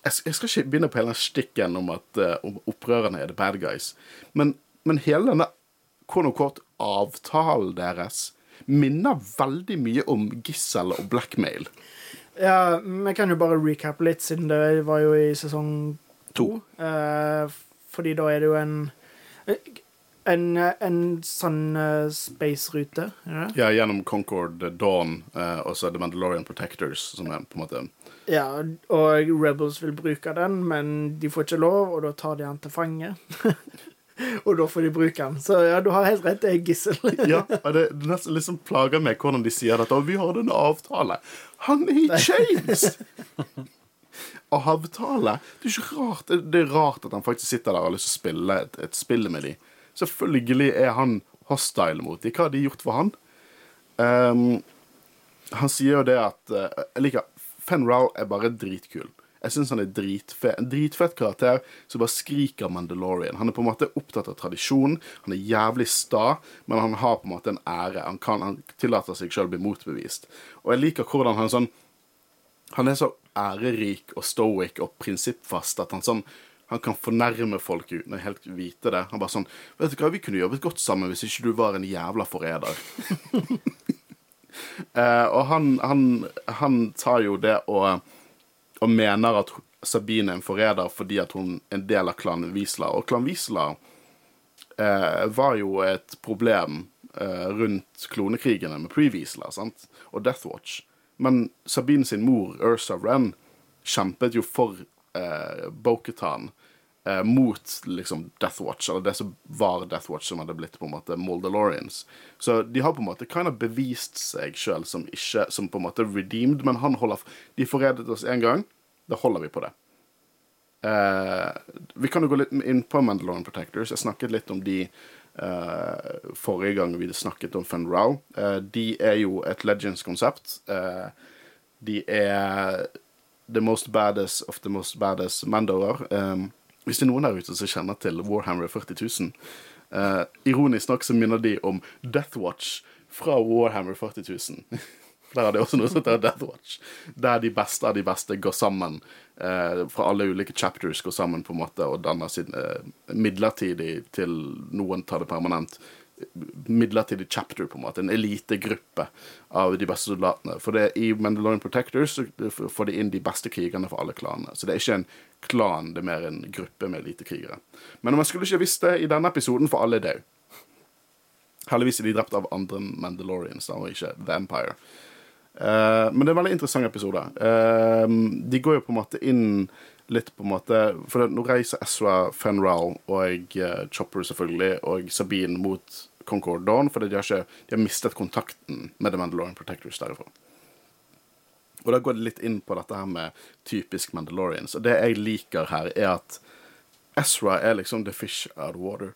Jeg, jeg skal ikke begynne på hele stikken om at uh, opprørerne er the bad guys. Men, men hele denne avtalen deres minner veldig mye om gissel og blackmail. Ja, Vi kan jo bare recappe litt, siden det var jo i sesong to. To. Eh, fordi da er det jo en En, en sånn uh, space-rute, er? Ja, gjennom Concord Dawn eh, og så The Mandalorian Protectors, som er på en måte Ja, og Rebels vil bruke den, men de får ikke lov, og da tar de han til fange. Og da får de bruke han. Så ja, du har helt rett, det er gissel. Ja, og det, det nesten liksom plager meg hvordan de sier dette. Og vi har en avtale. Han er i chains! avtale? Det er ikke rart det, det er rart at han faktisk sitter der og har lyst til å spille et, et spill med dem. Selvfølgelig er han hostile mot dem. Hva har de gjort for han? Um, han sier jo det at eh, Jeg liker Fen Rao er bare dritkul. Jeg syns han er dritfet. En dritfett karakter som bare skriker Mandalorian. Han er på en måte opptatt av tradisjon. Han er jævlig sta, men han har på en måte en ære. Han, kan, han tillater seg sjøl å bli motbevist. Og jeg liker hvordan han sånn Han er så ærerik og stoic og prinsippfast at han sånn han kan fornærme folk uten å helt vite det. Han bare sånn Vet du hva, vi kunne jobbet godt sammen hvis ikke du var en jævla forræder. Eh, og han, han, han tar jo det og, og mener at Sabine er en forræder fordi at hun er en del av klan Wisla. Og klan Wisla eh, var jo et problem eh, rundt klonekrigene med Pre-Wisla og Death Watch. Men Sabine sin mor, Ursa Wren, kjempet jo for eh, Boketan eh, mot liksom Death Watch, eller det som var Death Watch, som hadde blitt på en måte Moldalorians. Så de har på en måte kind of bevist seg sjøl som ikke Som på en måte redeemed, men han holder De forrædet oss én gang, da holder vi på det. Eh, vi kan jo gå litt inn på Mandalorian Protectors. Jeg snakket litt om de eh, forrige gang vi snakket om Fun Rau. Eh, de er jo et Legends-konsept. Eh, de er the most baddest of the most baddest Mandoer. Um, hvis det er noen der ute som kjenner til Warhammer 40 000 eh, Ironisk nok så minner de om Death Watch fra Warhammer 40 000. Der er det også noe som heter Death Watch. Der de beste av de beste går sammen. Eh, fra alle ulike chapters går sammen på en måte og danner sin eh, midlertidig til noen tar det permanent. Midlertidig chapter, på en måte. En elitegruppe av de beste soldatene. For det I Mandalorian Protectors får de inn de beste krigerne for alle klanene. Så det er ikke en klan, det er mer en gruppe med elitekrigere. Men om jeg skulle ikke visst det i denne episoden, for alle er døde. Heldigvis er de drept av andre Mandalorians, da, og ikke The Empire. Uh, men det er en veldig interessant episode. Uh, de går jo på en måte inn litt på en måte For nå reiser Ezra Fenral og uh, Chopper selvfølgelig og Sabine mot Concord Dawn fordi de har, ikke, de har mistet kontakten med The Mandalorian Protectors derifra. Og da går det litt inn på dette her med typisk Mandalorians. Og det jeg liker her, er at Ezra er liksom the fish out of water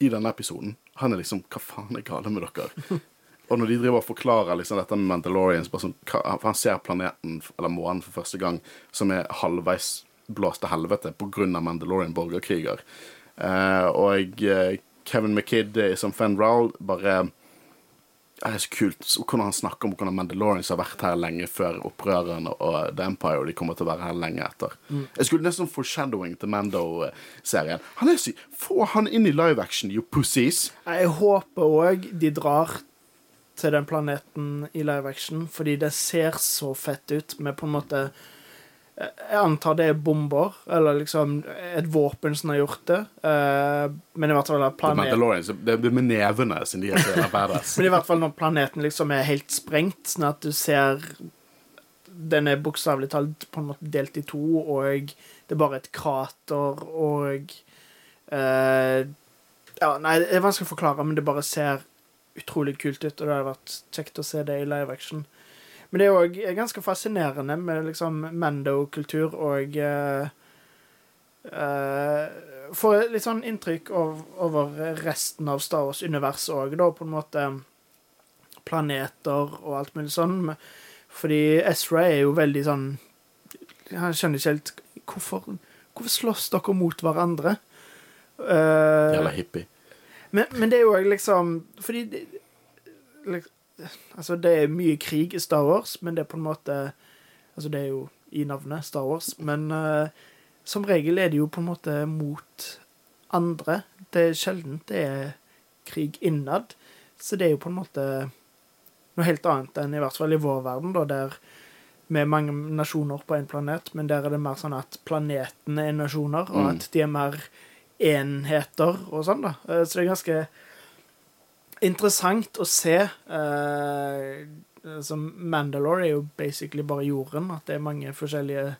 i denne episoden. Han er liksom Hva faen er gale med dere? Og når de driver og forklarer liksom dette med Mandalorians sånn, For han ser planeten, eller månen, for første gang, som er halvveis blåst til helvete pga. Mandalorian borgerkriger. Eh, og eh, Kevin McKidd som Fen Rowell bare det er så kult hvordan han snakker om hvordan Mandalorians har vært her lenge før opprørerne og The Empire, og de kommer til å være her lenge etter. Mm. Jeg skulle nesten foreshadowing til Mando-serien. Han er syk. Få han inn i live action, you pussies! Jeg håper òg de drar til den planeten i live action, fordi det ser så fett ut med på en måte Jeg antar det er bomber, eller liksom et våpen som har gjort det. Uh, men i hvert fall planeten Det er med nevene siden de er badass. men i hvert fall når planeten liksom er helt sprengt, sånn at du ser Den er bokstavelig talt på en måte delt i to, og det er bare et krater, og uh, Ja, nei, det er vanskelig å forklare, men det bare ser utrolig kult ut, og det hadde vært kjekt å se det i live action. Men det er òg ganske fascinerende med liksom Mando-kultur og uh, uh, Får litt sånn inntrykk av, over resten av Star Wars-universet òg, da, på en måte Planeter og alt mulig sånn. Fordi Ezra er jo veldig sånn Han skjønner ikke helt Hvorfor, hvorfor slåss dere mot hverandre? Uh, Jævla hippie. Men, men, det er jo liksom Fordi liksom, Altså, det er mye krig i Star Wars, men det er på en måte Altså, det er jo i navnet Star Wars, men uh, som regel er det jo på en måte mot andre. Det er sjelden det er krig innad, så det er jo på en måte noe helt annet enn i hvert fall i vår verden, da, der vi er mange nasjoner på én planet, men der er det mer sånn at planetene er nasjoner, og mm. at de er mer enheter og sånn, da. Eh, så det er ganske interessant å se. eh, som Mandalore er jo basically bare jorden. At det er mange forskjellige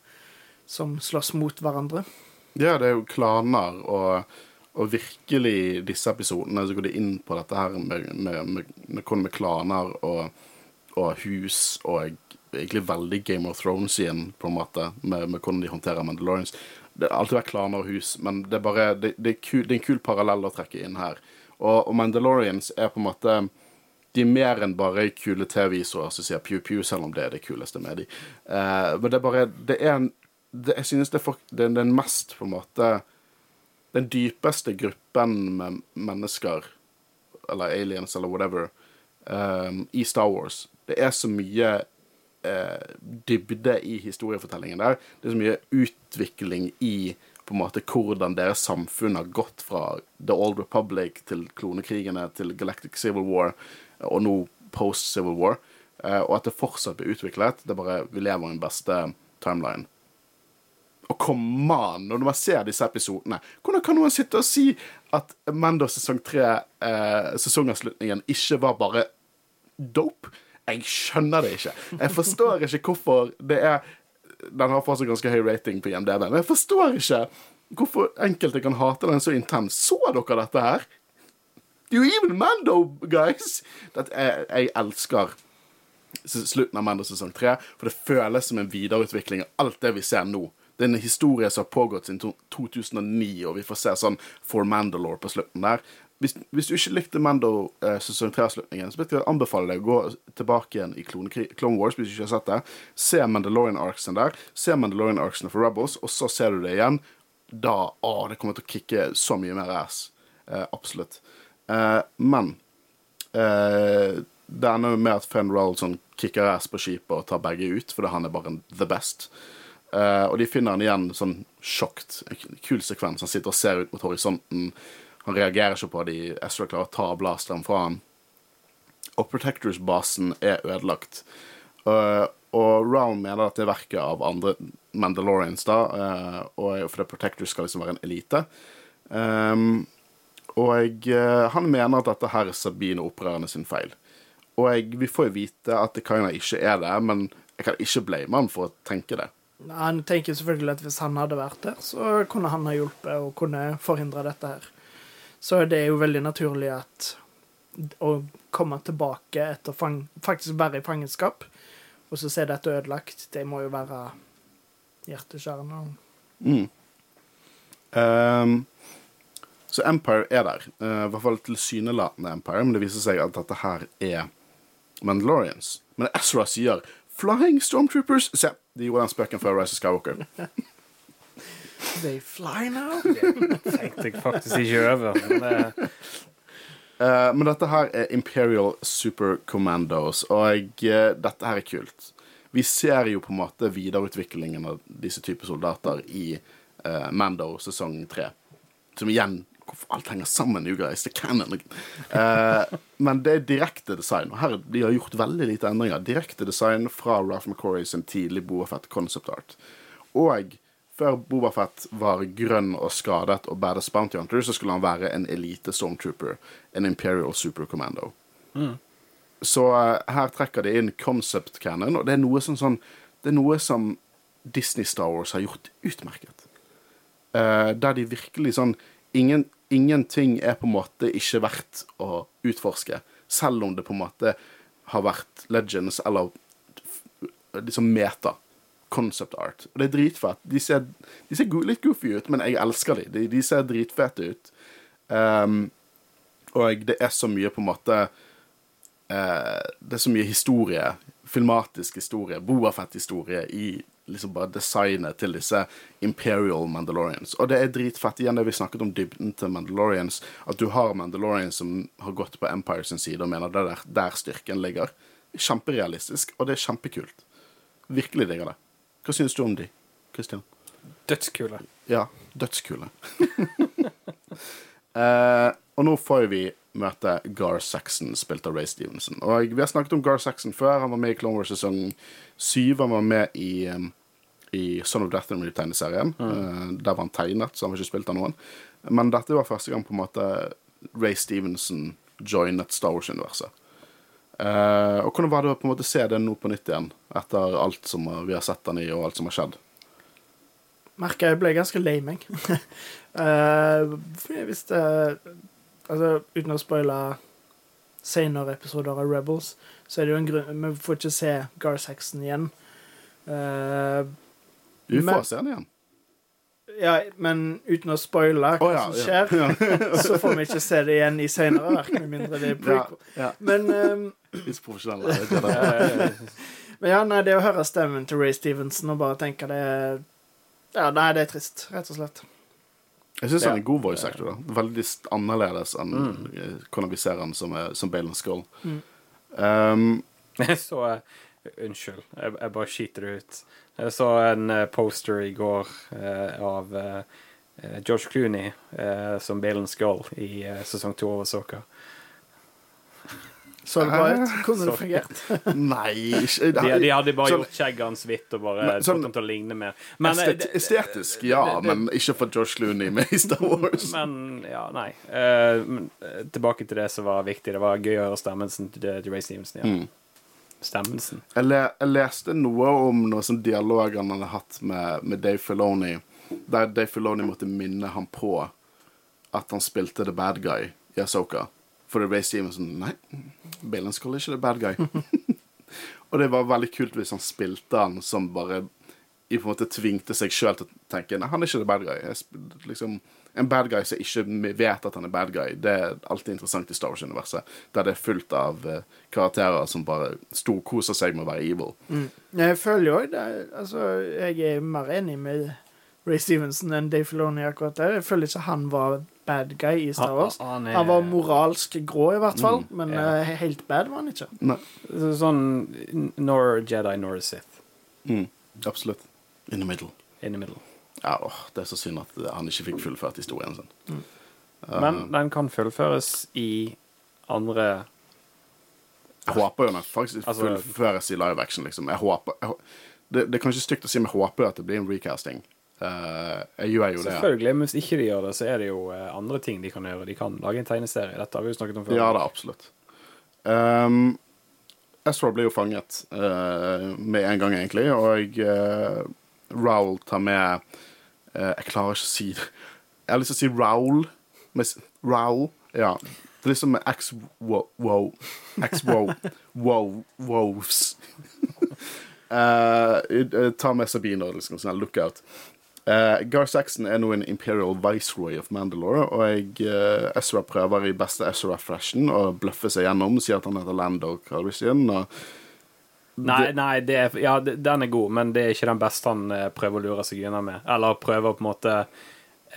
som slåss mot hverandre. Ja, det er jo klaner, og Og virkelig disse episodene så går de inn på dette her med, med, med, med, med, klaner og, og hus og egentlig veldig Game of Thrones igjen, på en måte, med, med hvordan de håndterer Mandalorians. Det har alltid vært klaner og hus, men det er bare det, det, er, kul, det er en kul parallell å trekke inn her. Og, og Mandalorians er på en måte de er mer enn bare kule TV-visorer som sier pew-pew, selv om det er det kuleste med de. Uh, men det er bare Det er en det, Jeg synes det er, for, det er den mest, på en måte Den dypeste gruppen med mennesker, eller aliens, eller whatever, um, i Star Wars. Det er så mye uh, dybde i historiefortellingen der. Det er så mye utvikling i på en måte hvordan deres samfunn har gått fra The Old Republic til klonekrigene til Galactic Civil War og nå post Civil War, eh, og at det fortsatt blir utviklet. Det er bare Vi lever i den beste timeline. Og come on, når man ser disse episodene, hvordan kan noen sitte og si at Mando sesong tre, eh, sesongavslutningen, ikke var bare dope? Jeg skjønner det ikke. Jeg forstår ikke hvorfor det er Den har fortsatt ganske høy rating på IMDb, men jeg forstår ikke hvorfor enkelte kan hate den så intenst. Så dere dette her? You even Mando, guys! Jeg, jeg elsker slutten av Mando sesong tre, for det føles som en videreutvikling av alt det vi ser nå. Det er en historie som har pågått siden 2009, og vi får se sånn For Mandalore på slutten der. Hvis, hvis du ikke likte Mando eh, sesong 3-avslutningen, så vil jeg anbefale deg å gå tilbake igjen i Clone, Wars hvis du ikke har sett det. Se Mandalorian Arcsen der. Se Mandalorian Arcsen for Rebels, og så ser du det igjen. Da Å, det kommer til å kicke så mye mer ass. Eh, absolutt. Eh, men eh, det ender med at Fenn Rollson kicker ass på skipet og tar begge ut, fordi han er bare the best. Eh, og de finner han igjen sånn sjokt. Kul sekvens. Han sitter og ser ut mot horisonten. Han reagerer ikke på de Ezra klarer å ta blasteren fra han. Og Protectors-basen er ødelagt. Uh, og Round mener at det er verket av andre Mandalorians, da, uh, og fordi Protectors skal liksom være en elite. Um, og uh, han mener at dette her er Sabine opprørende sin feil. Og jeg, vi får jo vite at kan ikke er det, men jeg kan ikke blame han for å tenke det. Han tenker selvfølgelig at hvis han hadde vært der, så kunne han ha hjulpet og kunne forhindre dette her. Så det er jo veldig naturlig at å komme tilbake etter fang, faktisk være i fangenskap, og så se dette ødelagt, det må jo være hjerteskjærende. Mm. Um, så Empire er der. Uh, I hvert fall tilsynelatende Empire, men det viser seg at dette her er Mandalorians. Men Ezra sier 'Flying Stormtroopers'. Se, de gjorde den spøken før Rise of Skywalker. They fly now? Det tenkte jeg faktisk ikke over. Men, det... uh, men dette her er Imperial Super Commandos, og uh, dette her er kult. Vi ser jo på en måte videreutviklingen av disse typer soldater i uh, Mando sesong tre. Som igjen hvorfor alt henger sammen, you guys. Det kan uh, Men det er direkte design. Og her de har gjort veldig lite endringer. Direkte design fra Ralph McCorry sin tidlig Boafett concept art. Og før Bobafett var grønn og skadet og badass bounty hunter, så skulle han være en elite stormtrooper. En Imperial Super Commando. Mm. Så uh, her trekker de inn concept cannon, og det er noe som sånn Det er noe som Disney Star Wars har gjort utmerket. Uh, der de virkelig sånn ingen, ingenting er på en måte ikke verdt å utforske. Selv om det på en måte har vært legends eller liksom meta. Concept art. Og det er dritfett. De ser, de ser litt goofy ut, men jeg elsker de. De, de ser dritfete ut. Um, og det er så mye på en måte uh, Det er så mye historie. Filmatisk historie. Boafett-historie i liksom bare designet til disse Imperial Mandalorians. Og det er dritfett igjen det vi snakket om dybden til Mandalorians. At du har Mandalorians som har gått på Empire sin side og mener det er der, der styrken ligger. Kjemperealistisk, og det er kjempekult. Virkelig digger det. Hva syns du om de, Christian? Dødskule. Ja, dødskule. eh, og nå får vi møte Gar Saxon, spilt av Ray Stevenson. Og Vi har snakket om Gar Saxon før. Han var med i Clone Wars sesong syv. Han var med i um, i Son of Death Memory-tegneserien. Mm. Eh, der var han tegnet, så han var ikke spilt av noen. Men dette var første gang på en måte Ray Stevenson joinet Star Wars-universet. Uh, og hvordan var det å på en måte se det nå på nytt igjen, etter alt som vi har sett den i, og alt som har skjedd? merka jeg ble ganske lei meg. uh, for jeg visste Altså, uten å spoile senere episoder av Rebels, så er det jo en grunn Vi får ikke se Gar Saxon igjen. Uh, Vi får se den igjen. ja, men uten å spoile hva oh, ja, som ja. skjer, så får vi ikke se det igjen i senere verk, med mindre det er prequel. ja. Men um, Litt profesjonell. jeg vet ikke det. Men ja, nei, det å høre stemmen til Ray Stevenson og bare tenke det Ja, nei, det er trist, rett og slett. Jeg syns han er en god voice actor. da Veldig annerledes enn mm. hvordan vi ser han som, eh, som Balen Skull. Mm. Um, Jeg så eh, Unnskyld, jeg, jeg bare skiter det ut. Jeg så en eh, poster i går uh, av eh, eh, George Clooney eh, som Balen Skull i eh, sesong to av Soka. Så det bra ut? Kunne det fungert? nei ikke De, de hadde bare Sånn- gjort skjegget hans hvitt og bare Men fått sånn- ham til å ligne mer. Men, eh, Estetisk, ja, det- det- men ikke for Josh Looney med i Star Wars. Men ja, nei. Uh, men, eh, tilbake til det som var viktig. Det var gøy å høre stemmelsen til til Ray Stevenson. Ja. Mm. Stemmelsen. Jeg, le, jeg leste noe om noe sånn dialog han hadde hatt med, med Dave Filoni, der Dave Filoni måtte minne ham på at han spilte the bad guy i Asoka. For Ray Stevenson Nei, Balen Skull er ikke the bad guy. Og det var veldig kult hvis han spilte han som bare i på en måte tvingte seg sjøl til å tenke Nei, han er ikke the bad guy. Jeg, liksom, en bad guy som ikke vet at han er bad guy, det er alltid interessant i Star Wars-universet. Der det er fullt av eh, karakterer som bare storkoser seg med å være evil. Jeg føler jo det Altså, jeg er mer enig med Ray Stevenson enn Dave Filoni akkurat der. Jeg føler ikke han var bad guy i Star Wars. Han, er- Han var moralsk grå, i hvert fall, men ja. eh, helt bad var han ikke. Nei. Sånn nor Jedi nor Sith. Mm, absolutt. In the middle. In the middle. Ja, åh, Det er så synd at han ikke fikk fullført historien sin. Men den kan fullføres i andre Jeg håper jo den faktisk Altså- fullføres i live action. liksom. Jeg håper, jeg, det, det er kanskje stygt å si, men jeg håper at det blir en recasting. Eh, jeg gjør jo det. Selvfølgelig, men hvis ikke de gjør det, så er det jo eh, andre ting de kan gjøre. De kan lage en tegneserie. Dette har vi jo snakket om før. Ja da, absolutt. Um, Ezra blir jo fanget uh, med en gang, egentlig, og uh, Raoul tar med uh, Jeg klarer ikke å si det. Jeg har lyst til å si Raoul. Med, Raoul, ja. Det er liksom X-wow. X-wow. Wow. Wows. uh, ta med Sabine og liksom sånn lookout. Uh, Gar Saxon er nå en Imperial Viceroy of Mandalore, og jeg, uh, Ezra prøver i beste Ezra-fashion å bløffe seg gjennom, sier at han heter Lando Calrissian. Nei, nei det er, ja, den er god, men det er ikke den beste han eh, prøver å lure seg unna med. Eller prøver på en måte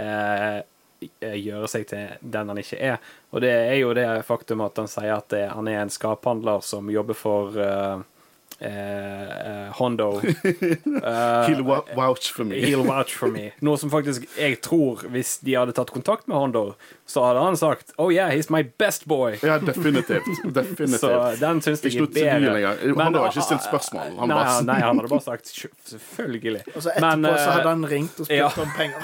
eh, eh, gjøre seg til den han ikke er. Og det er jo det faktum at han sier at det, han er en skaphandler som jobber for eh, eh, eh, Hondo. Eh, He'll vouch for me. He'll vouch for me. Noe som faktisk jeg tror, hvis de hadde tatt kontakt med Hondo, så hadde han sagt Oh yeah, he's my best boy. Ja, definitivt. definitivt. Så den syns jeg er bedre. Hondo Men- har ikke stilt spørsmål. Han nei, bare- han- nei, han hadde bare sagt selvfølgelig. Og så etterpå Men, så eh, hadde han ringt og spurt ja. om penger.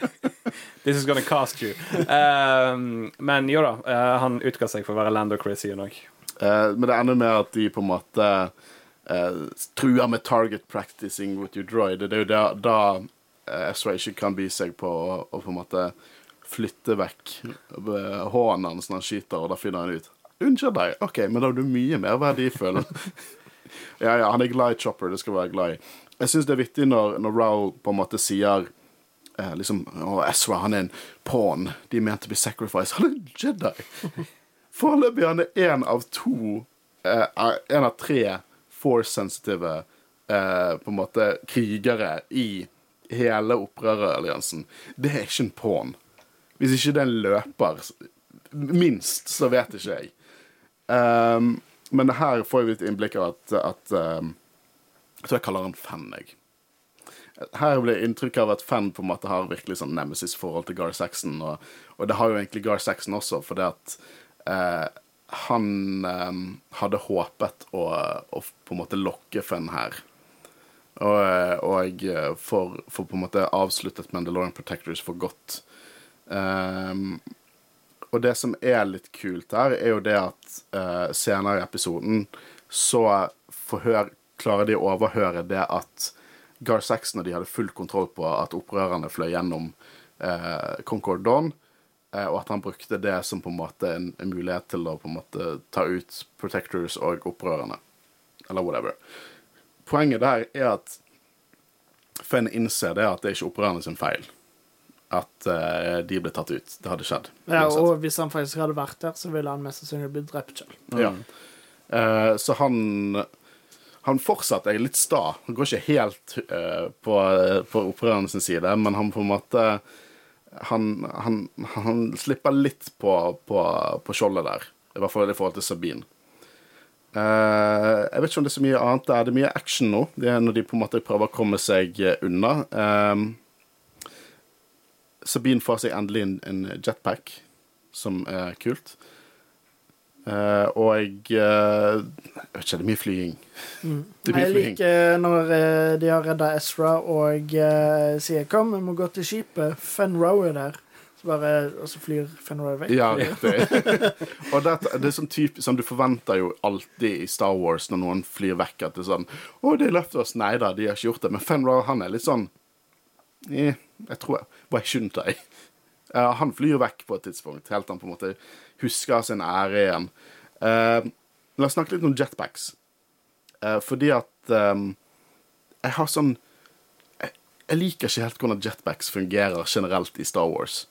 This is gonna cost you. Um, men jo da, uh, han utga seg for å være Lando Chrissy òg. Eh, men det ender med at de på en måte eh, truer med target practicing with your droid. Det er jo da, da eh, Ezra ikke kan by seg på å, å på en måte flytte vekk eh, hånden hans når han skyter, og da finner han ut Unnskyld deg, OK, men da er du mye mer verdifull. ja, ja, han er glad i Chopper, det skal være glad i. Jeg syns det er viktig når, når Raoul på en måte sier eh, liksom og Ezra, han er en pawn. De er ment å be sacrificed. Han er en Jedi. Foreløpig han er én av to Én En av tre force-sensitive eh, på en måte krigere i hele opprøreralliansen. Det er ikke en pawn. Hvis ikke det er en løper, minst, så vet ikke jeg. Um, men her får vi et innblikk av at, at um, Jeg tror jeg kaller han fan, jeg. Her blir inntrykk av at fan på en måte har virkelig sånn nemesis-forhold til Gar Saxon, og, og det har jo egentlig Gar Saxon også, fordi at eh, han eh, hadde håpet å, å på en måte lokke Fenn her. Og, eh, og eh, for, for på en måte avsluttet Mandalorian Protectors for godt. Um, og det som er litt kult her, er jo det at uh, senere i episoden så forhør, klarer de å overhøre det at Gar Saxon og de hadde full kontroll på at opprørerne fløy gjennom uh, Concord Dawn, eh, og at han brukte det som på en måte en, en mulighet til å på en måte ta ut Protectors og opprørerne. Eller whatever. Poenget der er at Fenn innser det at det er ikke opprørerne sin feil at uh, de ble tatt ut. Det hadde skjedd. Ja, uansett. og hvis han faktisk hadde vært der, så ville han mest sannsynlig blitt drept selv. Ja. Uh, så han Han er litt sta. Han går ikke helt uh, på, på opprørerne sin side, men han på en måte han, han, han slipper litt på, på, på skjoldet der. I hvert fall i forhold til Sabine. Uh, jeg vet ikke om det er så mye annet er Det mye action nå. Det er når de på en måte prøver å komme seg eh, unna. Uh, Sabine får seg endelig en, en jetpack, som er kult. Eh, og jeg eh, Jeg vet ikke, det er mye flyging. Det er mye Jeg flying. liker når eh, de har redda Ezra og uh, sier 'kom, vi må gå til skipet'. Fenrow er der. Så bare, og så flyr Fenrow vekk. Ja, riktig. og det, det er sånn typ Som Du forventer jo alltid i Star Wars når noen flyr vekk, at det er sånn 'Å, de løfter oss.' Nei da, de har ikke gjort det. Men Fenrow, han er litt sånn eh, Jeg tror jeg Why shouldn't I? Eh, han flyr vekk på et tidspunkt, helt til han på en måte husker sin ære igjen. Uh, la oss snakke litt om jetpacks. Uh, fordi at um, jeg har sånn jeg, jeg liker ikke helt hvordan jetpacks fungerer generelt i Star Wars.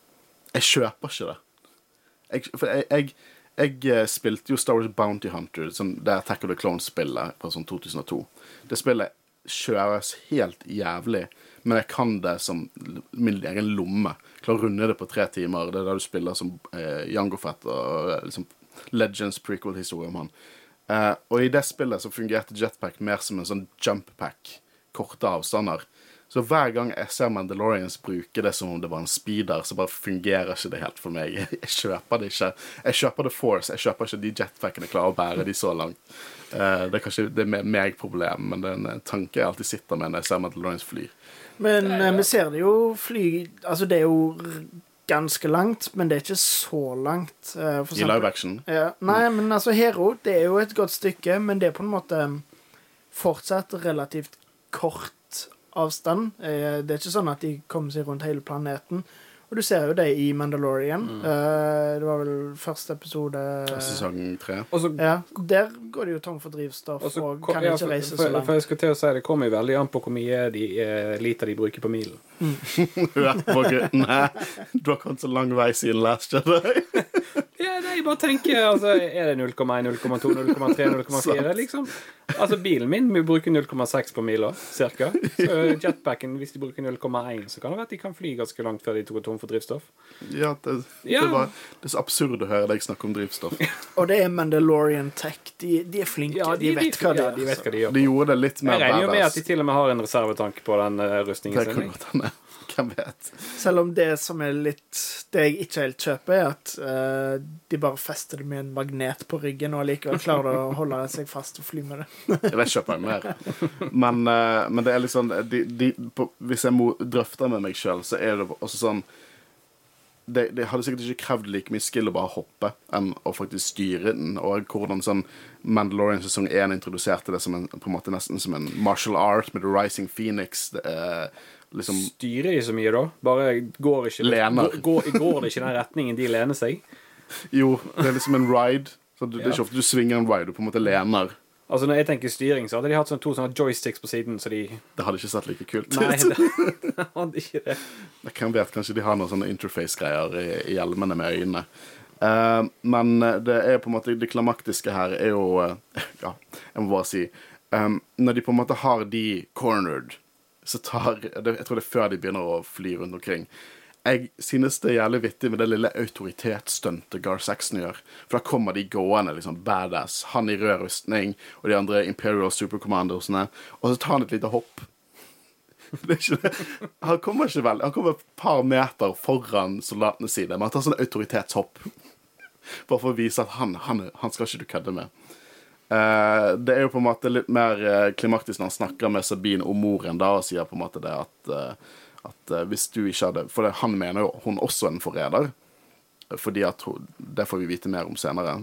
Jeg kjøper ikke det. Jeg, for jeg, jeg, jeg spilte jo Star Wars Bounty Hunter, sånn, det Attack of the Clones-spillet fra sånn 2002. Det spillet kjøres helt jævlig, men jeg kan det som min egen lomme. Klarer å runde det på tre timer. Det er da du spiller som eh, Jango Fett og eh, liksom Legends prequel-historie om han. Eh, og i det spillet så fungerte jetpack mer som en sånn jump pack. Korte avstander. Så hver gang jeg ser Mandalorians bruke det som om det var en speeder, så bare fungerer ikke det helt for meg. Jeg, kjøper det ikke. Jeg kjøper The Force, jeg kjøper ikke de jetpackene klarer å bære de så langt. Eh, det er kanskje det er meg problem, men det er en tanke jeg alltid sitter med når jeg ser Mandalorians fly. Men eh, vi ser det jo fly Altså, det er jo ganske langt, men det er ikke så langt. for I live action. Ja, nei, men altså, Hero det er jo et godt stykke, men det er på en måte fortsatt relativt kort avstand. Eh, Det er ikke sånn at de kommer seg rundt hele planeten. Og du ser jo det i Mandalorian. Eh, Det var vel første episode Sesong tre. Ja, Der går de jo tom for drivstoff og så og kan ja, ikke reise så langt. for jeg skal til å si Det kommer jo veldig an på hvor mye de, eh, liter de bruker på milen. Hør på guttene. Du har kommet så lang vei siden Last Jedi. Ja, nei, jeg bare tenker altså, Er det 0,1, 0,2, 0,3, 0,4? liksom? Altså, bilen min vi bruker 0,6 på mila, cirka. Så jetpacken, hvis de bruker 0,1, så kan det være at de kan fly ganske langt før de tok tom for drivstoff. Ja, det, Ja. Det, var, det er så absurd å høre deg snakke om drivstoff. Og det er Mandalorian Tech. De, de er flinke. Ja, de, vet hva de ja, de vet hva de gjør. De gjorde det litt mer Jeg regner jo med at de til og med har en reservetank på den uh, rustningen Det kan sin. godt hende. Hvem vet? Selv om det som er litt Det jeg ikke helt kjøper, er at uh, de bare fester det med en magnet på ryggen, og allikevel klarer å holde seg fast og fly med det. Jeg vet ikke om jeg mer. Men, uh, men det er liksom de, de, på, Hvis jeg må drøfte med meg sjøl, så er det også sånn det, det hadde sikkert ikke krevd like mye skill å bare hoppe enn å faktisk styre den. Og hvordan sånn Mandalorian sesong 1 introduserte det som en, på en måte nesten som en martial art med The Rising Phoenix. Det, er liksom Styrer de så mye, da? Bare går ikke Lener. Går, går det ikke den retningen de lener seg? Jo, det er liksom en ride. Så det, det er ikke ofte du svinger en ride, du på en måte lener. Altså Når jeg tenker styring, så hadde de hatt sånn to sånne joysticks på siden, så de Det hadde ikke sett like kult ut. Nei, det hadde ikke det. Hvem vet, kanskje de har noen sånne interface-greier i, i hjelmene med øynene. Uh, men det er på en måte det klimaktiske her er jo uh, Ja, jeg må bare si um, Når de på en måte har de cornered, så tar Jeg tror det er før de begynner å fly rundt omkring. Jeg synes det er jævlig vittig med det lille autoritetsstuntet Gar Saxon gjør. For da kommer de gående liksom badass. Han i rød rustning og de andre Imperial Supercommandosene. Og så tar han et lite hopp. Han kommer ikke vel Han kommer et par meter foran soldatene sine, men han tar sånn autoritetshopp. Bare for å vise at han, han, han skal ikke du kødde med. Eh, det er jo på en måte litt mer eh, klimaktisk når han snakker med Sabine om moren da, og sier på en måte det at, eh, at hvis du ikke hadde For det, han mener jo hun også er en forræder. fordi at hun, Det får vi vite mer om senere.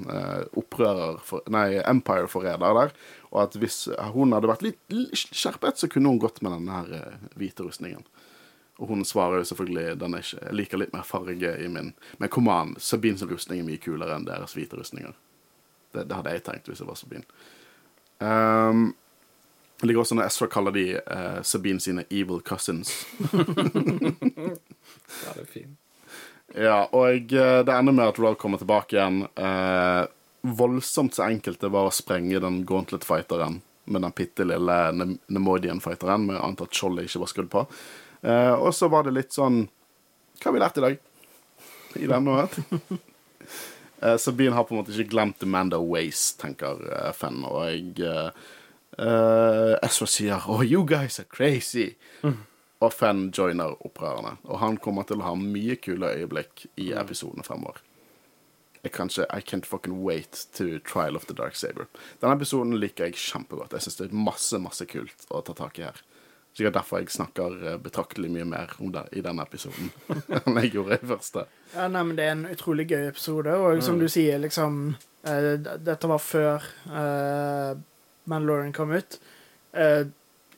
Opprører for, Nei, Empire-forræder der. Og at hvis hun hadde vært litt, skjerpet, så kunne hun gått med denne her hvite rustningen. Og hun svarer jo selvfølgelig den er ikke, jeg liker litt mer farge i min Men kom an, Sabines rustning er mye kulere enn deres hvite rustninger. Det, det hadde jeg tenkt hvis jeg var Sabine. Um, det ligger også når Ezra kaller de uh, Sabine sine evil cousins. Ja, det er fint. Ja, og eh, det ender med at Ralph kommer tilbake igjen. Eh, voldsomt så enkelt det var å sprenge den Gauntlet-fighteren med den bitte lille Nemodian-fighteren, med annet at skjoldet ikke var skrudd på. Eh, og så var det litt sånn Hva har vi lært i dag? I denne òg. Eh, Sabine har på en måte ikke glemt Amanda Ways, tenker uh, Fenn. Og jeg uh, eh, Ezra sier Oh, you guys are crazy. Og Fenn joiner opprørerne. Og han kommer til å ha mye kule øyeblikk i episodene fremover. Jeg kan ikke, I can't fucking wait to Trial of the Dark Saber. Denne episoden liker jeg kjempegodt. Jeg syns det er masse, masse kult å ta tak i her. Sikkert derfor jeg snakker eh, betraktelig mye mer om det i denne episoden enn jeg gjorde i første. Ja, nei, men Det er en utrolig gøy episode, og som du sier, liksom eh, Dette var før uh, Mandalorian kom ut. Eh,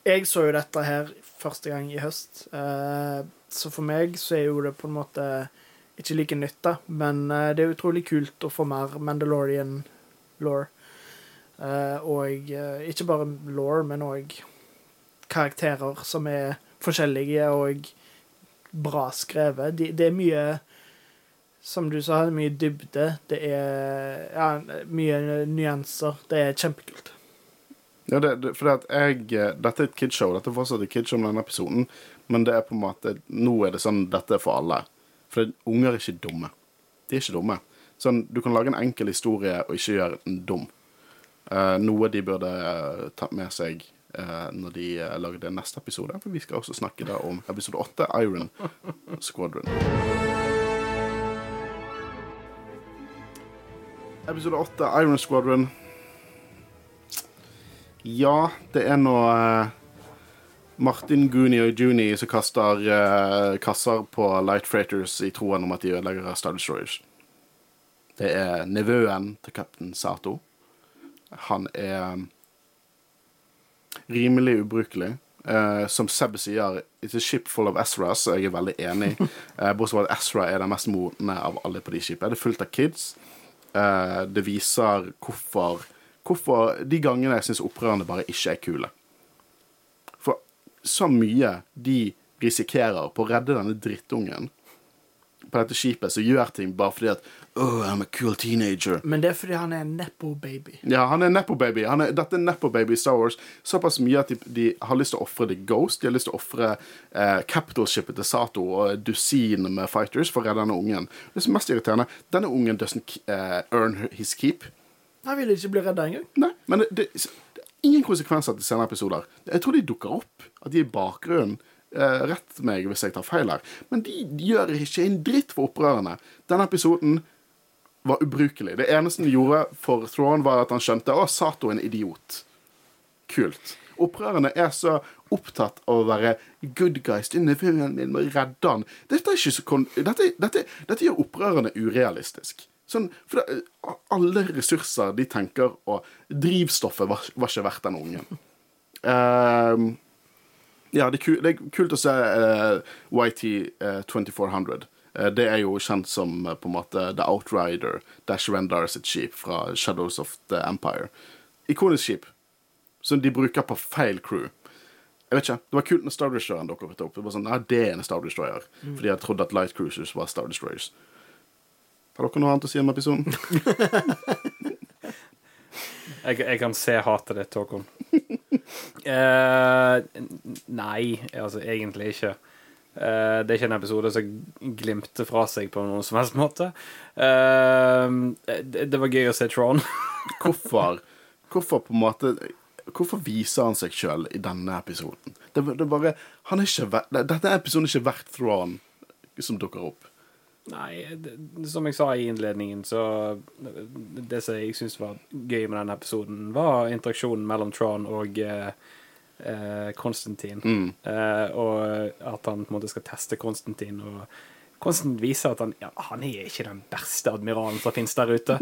jeg så jo dette her første gang i høst, eh, så for meg så er jo det på en måte ikke like nytt, da, men eh, det er utrolig kult å få mer Mandalorian-law. Eh, og eh, ikke bare law, men òg karakterer som er forskjellige og bra skrevet. De, det er mye Som du sa, mye dybde. Det er ja, mye nyanser. Det er kjempekult. Ja, det, det, fordi at jeg, eh, Dette er et kidshow. Dette er fortsatt et kidshow med denne episoden. Men det er på en måte Nå er det sånn dette er for alle. For unger er ikke dumme. De er ikke dumme. Sånn, Du kan lage en enkel historie og ikke gjøre den dum. Uh, noe de burde uh, tatt med seg eh, når de uh, lagde neste episode. For vi skal også snakke da om episode 8, Iron Squadron. Episode 8, Iron Squadron. Ja, det er nå eh, Martin Gooney og Juni som kaster eh, kasser på Light Freighters i troen om at de ødelegger Star Destroyers. Det er nevøen til kaptein Sato. Han er rimelig ubrukelig. Uh, som Seb sier, it's a ship full of Ezras, og jeg er veldig enig. Uh, Bortsett fra at Ezra er den mest modne av alle på de skipene. Det er fullt av kids. Uh, det viser hvorfor, hvorfor de gangene jeg syns opprørerne bare ikke er kule. For så mye de risikerer på å redde denne drittungen på dette skipet, som gjør ting bare fordi at Oh, I'm a cool teenager. Men det er fordi han er en nepo-baby. Ja, han er Nepo-baby. Dette er Nepo-baby i Star Wars. Såpass mye at de, de har lyst til å ofre The Ghost. De har lyst til å ofre eh, Capital-skipet til Sato og dusin med fighters for å redde denne ungen. Det som er mest irriterende, denne ungen doesn't uh, earn his keep. Han vil ikke bli redda engang. Nei, men det, det, det ingen konsekvenser til senere episoder. Jeg tror de dukker opp, at de er i bakgrunnen. Eh, rett meg hvis jeg tar feil her. Men de, de gjør ikke en dritt for opprørerne. Denne episoden var ubrukelig. Det eneste de gjorde for Thrawn, var at han skjønte å, Sato er en idiot. Kult. Opprørerne er så opptatt av å være good guys. Det er min, må redde han. Dette, dette, dette, dette gjør opprørerne urealistisk. Sånn, for det, alle ressurser de tenker og Drivstoffet var, var ikke verdt den ungen. Ehm, ja, det er, kult, det er kult å se uh, YT eh, 2400. uh, det er jo kjent som eh, på en måte The Outrider, Dash Rendar sitt skip fra Shadows of the Empire. Ikonisk skip som de bruker på feil crew. Jeg vet ikke, Det var kult når Star Destroyeren dukket opp. Det var sånn, ja, det er en Star Destroyer. Fordi jeg trodde at Light Cruisers var Star Destroyers. Har dere noe annet å si om episoden? Jeg, jeg kan se hatet ditt, Håkon. Eh, nei, altså egentlig ikke. Eh, det er ikke en episode som glimter fra seg på noen som helst måte. Eh, det, det var gøy å se Tron. Hvorfor, hvorfor på en måte Hvorfor viser han seg sjøl i denne episoden? Det, det bare, han er episoden er ikke verdt Thrawn som dukker opp. Nei, det, som jeg sa i innledningen, så Det som jeg syns var gøy med denne episoden, var interaksjonen mellom Tron og eh, eh, Konstantin. Mm. Eh, og at han på en måte skal teste Konstantin og Konstantin viser at han, ja, han er ikke den beste admiralen som finnes der ute,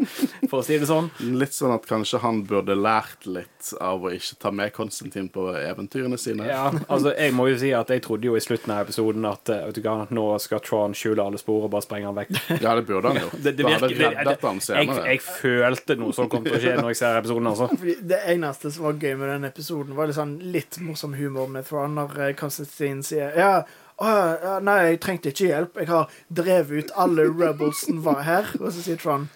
for å si det sånn. Litt sånn at kanskje han burde lært litt av å ikke ta med Konstantin på eventyrene sine. Ja, altså, jeg må jo si at jeg trodde jo i slutten av episoden at eh, vet du hva, nå skal Tron skjule alle spor og bare sprenge han vekk. Ja, det burde han gjort. Det, det Da hadde reddet han jeg, senere. jeg følte noe som kom til å skje når jeg ser episoden, altså. Fordi det eneste som var gøy med den episoden, var litt, sånn litt morsom humor med Tron når eh, Konstantin sier Ja, å, ja, nei, jeg trengte ikke hjelp. Jeg har drevet ut alle rebels som var her. Og så sier Trond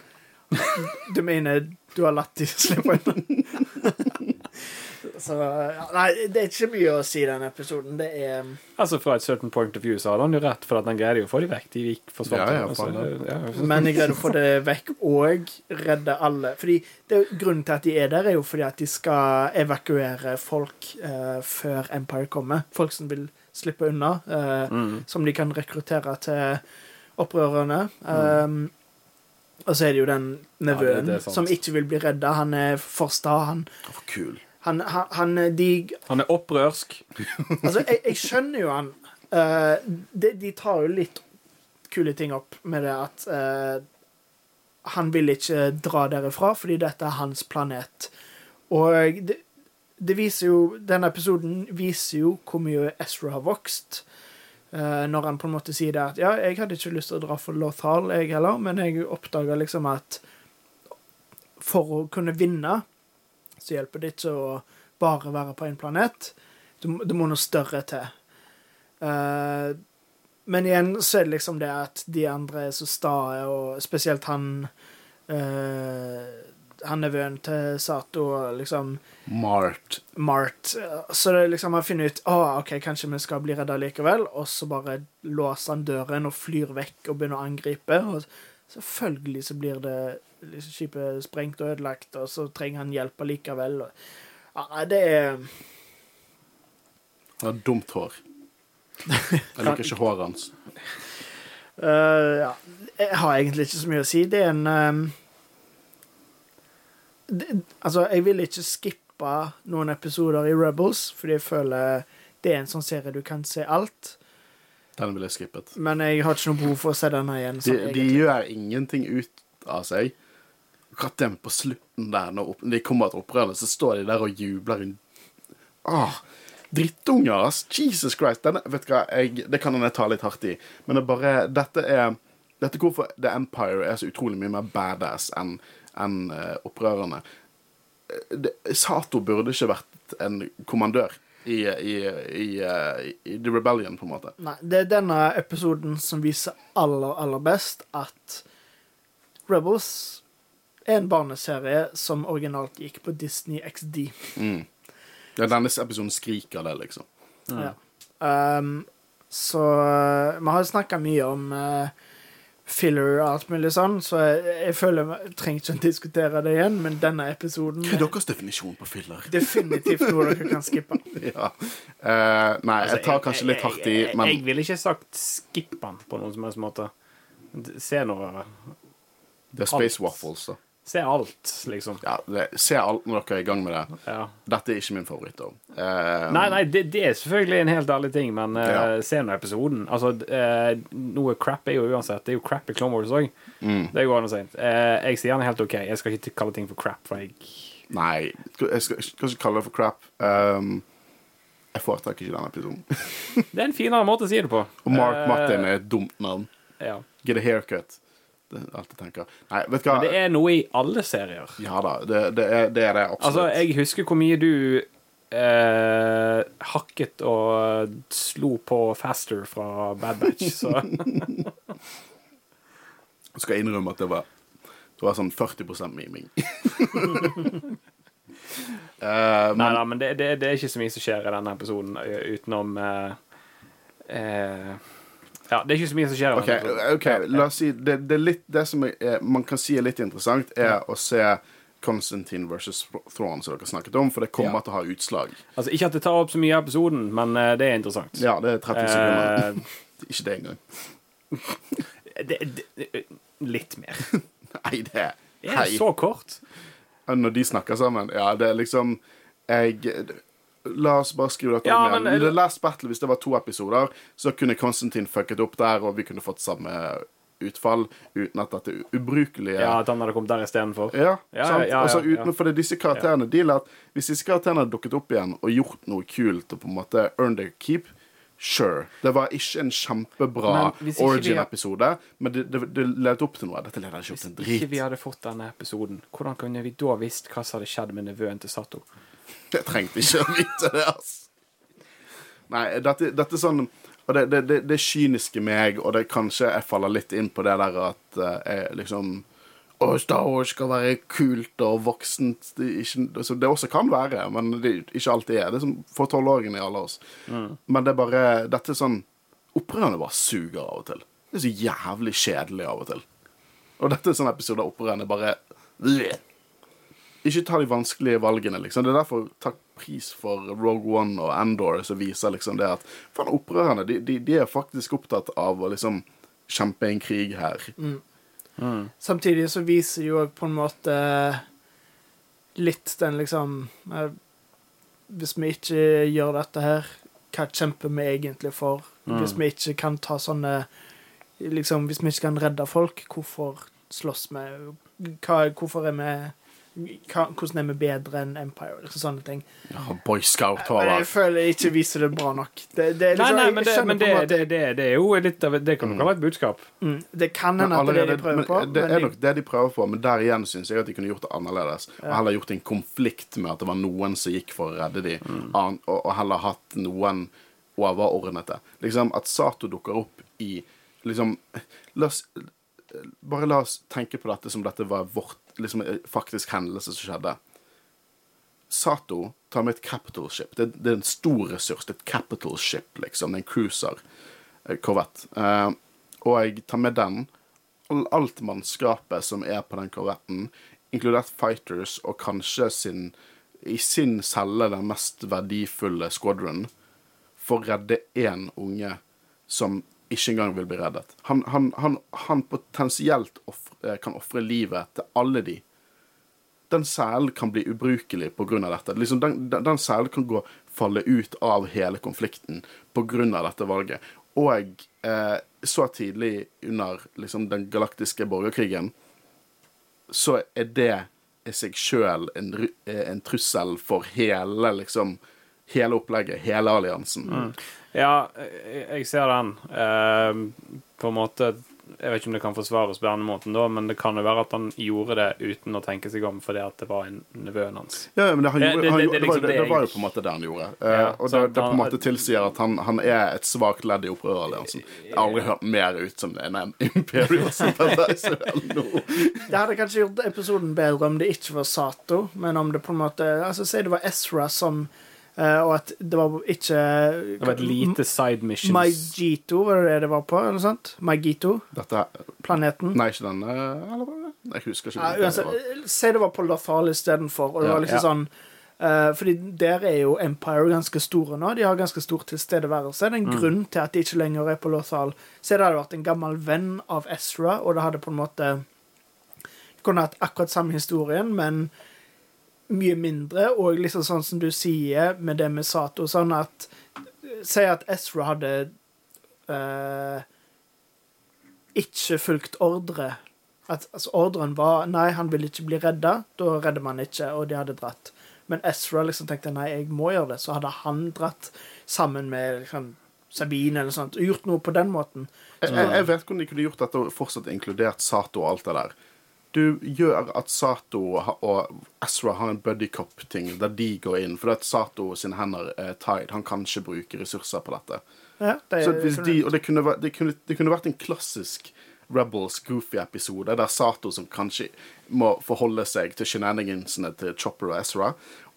Du mener du har latt de slippe unna? Så Nei, det er ikke mye å si i den episoden. Det er Altså Fra et certain point of view så hadde han jo rett, for at han greide jo å få de vekk. De gikk forsvant. Ja, ja, altså, ja, Men jeg greide å få det vekk og redde alle. Fordi det, Grunnen til at de er der, er jo fordi at de skal evakuere folk uh, før Empire kommer. Folk som vil slippe unna. eh, Mm. Som de kan rekruttere til opprørerne. Um, og så er det jo den nevøen Mm. sant. som ikke vil bli redda. Han er for sta. Han, For kul. han, han, han de Han er opprørsk. Altså, jeg, jeg skjønner jo han. Uh, de, de tar jo litt kule ting opp med det at uh, han vil ikke dra derifra fordi dette er hans planet. Og det, det viser jo Denne episoden viser jo hvor mye Ezra har vokst. Uh, når han på en måte sier det at ja, jeg hadde ikke lyst til å dra for Lothal, jeg heller, men jeg oppdaga liksom at for å kunne vinne, så hjelper det ikke å bare være på én planet. Det, må- må noe større til. Uh, men igjen så er det liksom det at de andre er så stae, og spesielt han uh, Han nevøen til Sato, og liksom Mart. Mart. Så det liksom han finner ut Å, OK, kanskje vi skal bli redda likevel. Og så bare låser han døren og flyr vekk og begynner å angripe. Og selvfølgelig så blir det liksom, skipet sprengt og ødelagt, og så trenger han hjelp allikevel. Og, ja, det er Han har dumt hår. Jeg liker ikke håret hans. Uh, ja. Jeg har egentlig ikke så mye å si. Det er en ehm, det, Altså, jeg vil ikke skippe noen episoder i Rebels, fordi jeg føler det er en sånn serie du kan se alt. Den ville jeg skippet. Men jeg har ikke noe behov for å se denne igjen. De, de gjør ingenting ut av seg. Akkurat den på slutten der, når de kommer til opprøret, så står de der og jubler. Ah, drittunger, ass! Jesus Christ! Denne, vet du hva, jeg, det kan jeg ta litt hardt i, men det er bare Dette er dette hvorfor The Empire er så utrolig mye mer badass enn enn, eh, opprørerne. Eh, Sato burde ikke vært en kommandør i, i, i, eh, i The Rebellion, på en måte. Nei, det er denne episoden som viser aller, aller best at Rebels er en barneserie som originalt gikk på Disney XD. Mm. Ja, denne episoden skriker det, liksom. Ja. Um, så vi har snakka mye om uh, filler og alt mulig sånn, så jeg, jeg føler jeg trenger ikke å diskutere det igjen, men denne episoden Hva er er deres definisjon på filler? definitivt noe dere kan skippe. Ja. Uh, nei, jeg tar kanskje litt hardt i, Altså, Jeg, men jeg ville ikke sagt skipp den på noen som helst måte. Se noe det er Space Waffles, da. Se alt, liksom. Ja, det, se alt når dere er i gang med det. Ja. Dette er ikke min favoritt. Eh, Nei, nei, det, det er selvfølgelig en helt ærlig ting, men uh, Ja. se nå episoden. Altså, uh, noe crap er jo uansett. Det er jo crap i Clone Wars òg. Mm. Det går an å si. Jeg sier den er helt OK. Jeg skal ikke kalle ting for crap, for jeg Nei, jeg skal, jeg skal ikke kalle det for crap. Um, jeg foretrekker ikke den episoden. Det er en finere måte å si det på. Og Mark Martin er et dumt navn. Ja. Get a haircut. Jeg tenker. Nei, vet du hva? Men det er noe i alle serier. Ja da, det, det, er, det er det absolutt. Altså, jeg husker hvor mye du eh, hakket og slo på Faster fra Bad Batch, så Jeg skal innrømme at det var, det var sånn 40% miming. men... Nei da, men det, det, det er ikke så mye som skjer i denne episoden utenom eh, eh, Ja, det er ikke så mye som skjer. OK, ok, la oss si Det, det, er litt, det som er, man kan si er litt interessant, er å se Constantine versus Thrawn, som dere snakket om, for det kommer Ja. til å ha utslag. Altså, Ikke at det tar opp så mye av episoden, men uh, det er interessant. Ja, det er 30 sekunder. Uh, Ikke det engang. det, det, litt mer. Nei, det er Er Hei. så kort? Når de snakker sammen Ja, det er liksom Jeg La oss bare skrive dette Ja, om igjen. men- The Last Battle, hvis det var to episoder, så kunne Konstantin fucket opp der, og vi kunne fått samme utfall uten at dette ubrukelige Ja, at han hadde kommet der istedenfor. Ja, Ja, sant? ja, ja, altså, ja. For det er disse karakterene de la at Hvis disse karakterene hadde dukket opp igjen og gjort noe kult og på en måte earned their keep Sure. Det var ikke en kjempebra hvis origin-episode, men det, det, det ledet opp til noe. Dette leder ikke opp Hvis til en ikke vi hadde fått denne episoden, hvordan kunne vi da visst hva som hadde skjedd med nevøen til Sato? Jeg trengte ikke å vite det, altså. Nei, dette, dette er sånn Og det, det, det, kyniske meg, og det kanskje jeg faller litt inn på det der at eh, jeg liksom Å, Star Wars skal være kult og voksent. Det, ikke, altså, det også kan være, men det ikke alltid er. Det er som for tolvåringene i alle oss. Men det er bare Dette er sånn Opprørerne bare suger av og til. Det er så jævlig kjedelig av og til. Og dette er sånn episode av Opprørerne bare. Ikke ta de vanskelige valgene, liksom. Det er derfor takk pris for Rogue One og Andor, som viser liksom det at faen, opprørerne de, de, de er faktisk opptatt av å liksom kjempe en krig her. Samtidig så viser jo òg på en måte litt den liksom eh, Hvis vi ikke gjør dette her, hva kjemper vi egentlig for? Hvis vi ikke kan ta sånne liksom, Hvis vi ikke kan redde folk, hvorfor slåss vi? Hva, hvorfor er vi Hvordan er vi bedre enn Empire? Liksom sånne ting. Ja, Boy Scout har jeg føler jeg ikke viser det bra nok. Det, det, er Nei, liksom, nei, men det, men det, det, det, det er jo litt av Det kan nok være et budskap. Mm, det kan hende at det er det de prøver på. det er nok det de prøver på, men der igjen syns jeg at de kunne gjort det annerledes. Og heller gjort en konflikt med at det var noen som gikk for å redde de, an- og, og heller hatt noen overordnete. Liksom At Sato dukker opp i liksom La oss Bare la oss tenke på dette som dette var vårt liksom, faktisk hendelse som skjedde. Sato tar med et capital ship. Det, det er en stor ressurs. Det er et capital ship, liksom. Det en cruiser. eh, Korvett. Eh, og jeg tar med den. Alt mannskapet som er på den korvetten, inkludert fighters og kanskje sin i sin celle den mest verdifulle squadron, for å redde én unge som ikke engang vil bli reddet. Han, han, han, han potensielt offre- eh, kan ofre livet til alle de den selen kan bli ubrukelig pga. dette. Liksom den, den, den selen kan gå, falle ut av hele konflikten pga. dette valget. Og eh, så tidlig under liksom, den galaktiske borgerkrigen så er det i seg sjøl en, eh, en trussel for hele liksom Hele opplegget, hele alliansen. Ja, jeg, ser den. Eh, på en måte Jeg vet ikke om det kan forsvares på denne måten, da, men det kan jo være at han gjorde det uten å tenke seg om fordi at det var en nevøen hans. Ja, men det, han gjorde, det- han, det- det det, var, liksom det, det det var jo på en måte det han gjorde. Eh, Ja, og det, det på en måte tilsier at han, han er et svakt ledd i opprøreralliansen. Jeg har aldri hørt mer ut som en Imperial sympathizer enn nå. Det hadde kanskje gjort episoden bedre om det ikke var Sato, men om det på en måte Altså, Si det var Ezra som Og at det var ikke Det var et lite side missions. Maigito, var det det det var på? eller noe sånt? Maigito, Dette planeten. Nei, ikke den eh, Eller var det? Jeg husker ikke. Ja, uansett, var. eh, si det var på Lothal istedenfor, og det Ja, var liksom ja. sånn uh, fordi der er jo Empire ganske store nå. De har ganske stor tilstedeværelse. Det er en grunn til at de ikke lenger er på Lothal. Se, det hadde vært en gammel venn av Ezra, og det hadde på en måte kunne hatt akkurat samme historien, men mye mindre, og liksom sånn som du sier med det med Sato, sånn at Si at Ezra hadde eh, ikke fulgt ordre. At altså, ordren var Nei, han ville ikke bli redda. Da redder man ikke, og de hadde dratt. Men Ezra liksom tenkte nei, jeg må gjøre det. Så hadde han dratt sammen med liksom, Sabine eller sånt, og gjort noe på den måten. Jeg, jeg, jeg vet hvordan de kunne gjort dette og fortsatt inkludert Sato og alt det der. Du gjør at Sato og Ezra har en buddycop-ting der de går inn, For det er at Sato sine hender er tied. Han kan ikke bruke ressurser på dette. Ja, det, er, hvis de, og det kunne, vært- det, kunne, det kunne vært en klassisk Rebels Goofy-episode, der Sato som kanskje må forholde seg til shenanigansene til Chopper og Ezra,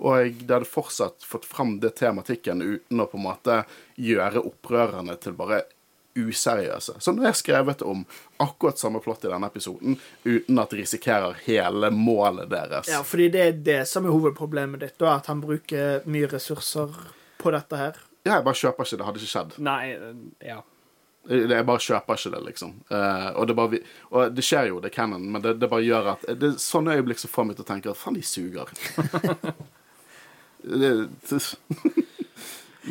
og det hadde fortsatt fått fram det tematikken uten å på en måte gjøre opprørerne til bare useriøse. Som det er skrevet om akkurat samme plott i denne episoden, uten at de risikerer hele målet deres. ja, fordi det er det som er hovedproblemet ditt, da, at han bruker mye ressurser på dette her. Ja, jeg bare kjøper ikke det. hadde ikke skjedd. Nei, ja. Jeg bare kjøper ikke det, liksom. Uh, og, det bare, og det skjer jo, det er canon, men det, det bare gjør at Det er sånne øyeblikk som får meg til å tenke at faen, de suger. det,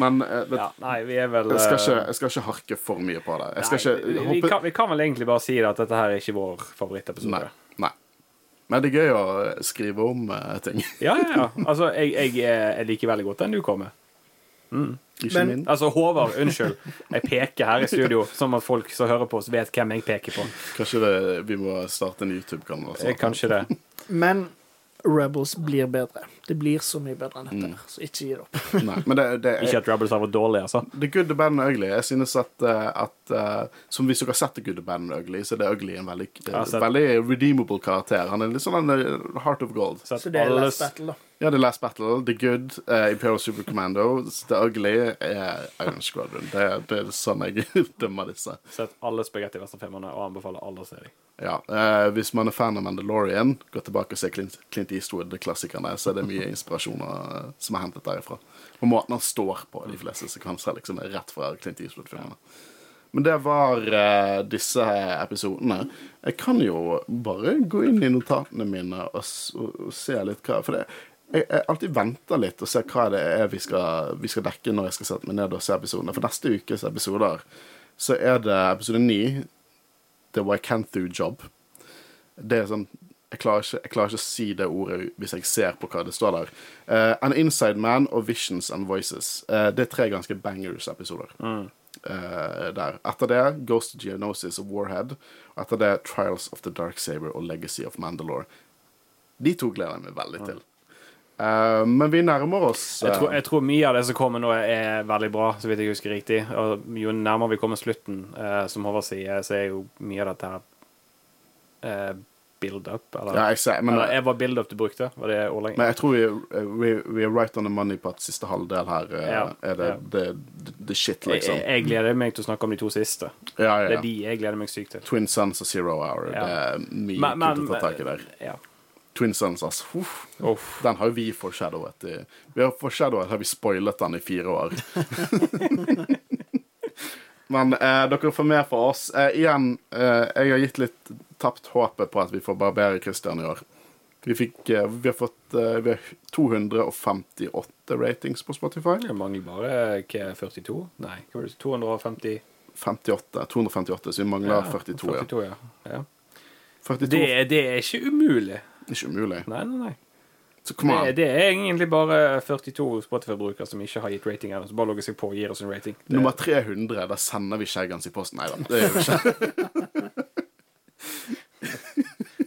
Men eh, vet, Ja, nei, vi er vel jeg, skal eh, ikke, jeg skal ikke harke for mye på det. Jeg skal nei, ikke vi, vi, kan, vi kan vel egentlig bare si at dette her er ikke vår favorittepisode. Nei. nei. Men det er gøy å skrive om uh, ting. Ja, ja, ja. Altså, jeg, jeg, jeg liker veldig godt den du kom med. Ikke Men- min. Altså, Håvard, unnskyld. Jeg peker her i studio, sånn at folk som hører på oss, vet hvem jeg peker på. Kanskje det, vi må starte en YouTube-kanal. Eh, Kanskje det. Men Rebels blir bedre. Det blir så mye bedre enn dette, mm. så ikke gi det opp. Nei, men det, det, Ikke at Rebels har vært dårlig, altså. The Good, the Bad and the Ugly. Jeg synes at, eh, at eh, Som hvis dere har sett The Good, the Bad and the Ugly, så er det Ugly en veldig, veldig redeemable karakter. Han er litt sånn en Heart of Gold. Så Så det er Last Battle, da. Ja, The Last Battle, The Good, uh, Imperial Super Commando, The Ugly er Iron Squadron. Det, det er sånn jeg dømmer disse. Sett alle spagetti western-filmene og anbefaler alle å se dem. Ja, uh, Hvis man er fan av Mandalorian, gå tilbake og se Clint, Clint Eastwood-klassikerne, så er det mye inspirasjoner inspirasjon som er hentet derifra. Og måten han står på, de fleste sekvenser, liksom, er rett fra Clint Eastwood-filmene. Men det var uh, disse episodene. Jeg kan jo bare gå inn i notatene mine og, og, og se litt hva For det, jeg, jeg alltid venter litt og ser hva det er vi skal, vi skal dekke når jeg skal sette meg ned og se episodene. For neste ukes episoder så er det episode ni, The Wykanthu Job. Det er sånn jeg klarer, ikke, jeg klarer ikke å si det ordet hvis jeg ser på hva det står der. Uh, An Inside Man og Visions and Voices. Uh, det er tre ganske bangers-episoder. Eh, der. Etter det Ghost Geonosis og Warhead. Og etter det Trials of the Dark Saber og Legacy of Mandalore. De to gleder jeg meg veldig til. Uh, men vi nærmer oss Jeg tror, jeg tror mye av det som kommer nå, er veldig bra, så vidt jeg husker riktig. Og jo nærmere vi kommer slutten, uh, som Håvard sier, så er jo mye av dette her build-up. Eller, Ja, jeg ser, men, eller var build-up du brukte? Var det ordlegg? men jeg tror vi, vi, vi er right on the money på at siste halvdel her eh, Ja, er det, ja. det, det, det shit, liksom. jeg gleder meg til å snakke om de to siste. Ja, ja, Det er de jeg gleder meg sykt til. Twin Sons og Zero Hour. Det er mye Men- men- kult å ta tak i der. Ja. Twin Sons, altså. Uff. Uff. Den har jo vi foreshadowet. i- Vi har foreshadowet, har vi spoilet den i fire år. Men eh, dere får mer fra oss. Eh, igjen, eh, jeg har gitt litt tapt håpet på at vi får barbere Christian i år. Vi, fikk, eh, vi har fått eh, vi har 258 ratings på Spotify. Det mangler bare hva, 42? Nei, hva var det? 250? 58, 258, så vi mangler 42. ja. 42 ja. ja. 42 Det, det er ikke umulig. Ikke umulig. Nei, nei, nei. Så kom Det, det er egentlig bare 42 Spotify-brukere som ikke har gitt rating ennå. Så bare logger seg på og gir oss en rating. Det, Nummer 300, da sender vi Skjeggans i posten. Nei da, det gjør vi ikke.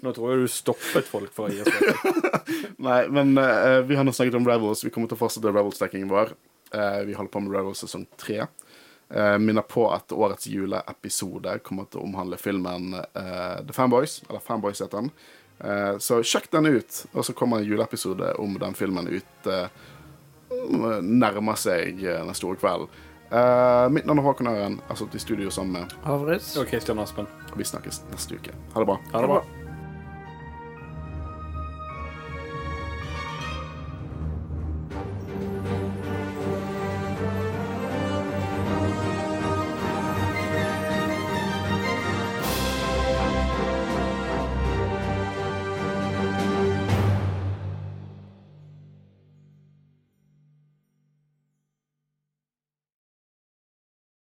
nå tror jeg du stoppet folk for å gi oss rating. Nei, men uh, vi har nå snakket om Rebels. Vi kommer til å fortsette Rebels-dekkingen vår. Uh, vi holder på med Rebels sesong tre. Uh, minner på at årets juleepisode kommer til å omhandle filmen eh, The Fanboys. Eller Fanboys heter den. Eh, så sjekk den ut. Og så kommer en juleepisode om den filmen ut uh, Nærmer seg eh, den store kvelden. Eh, mitt navn er Håkon Øren. Jeg har sittet i studio sammen med Havris. Og Christian Aspen. Vi snakkes neste uke. Ha det bra. Ha det bra.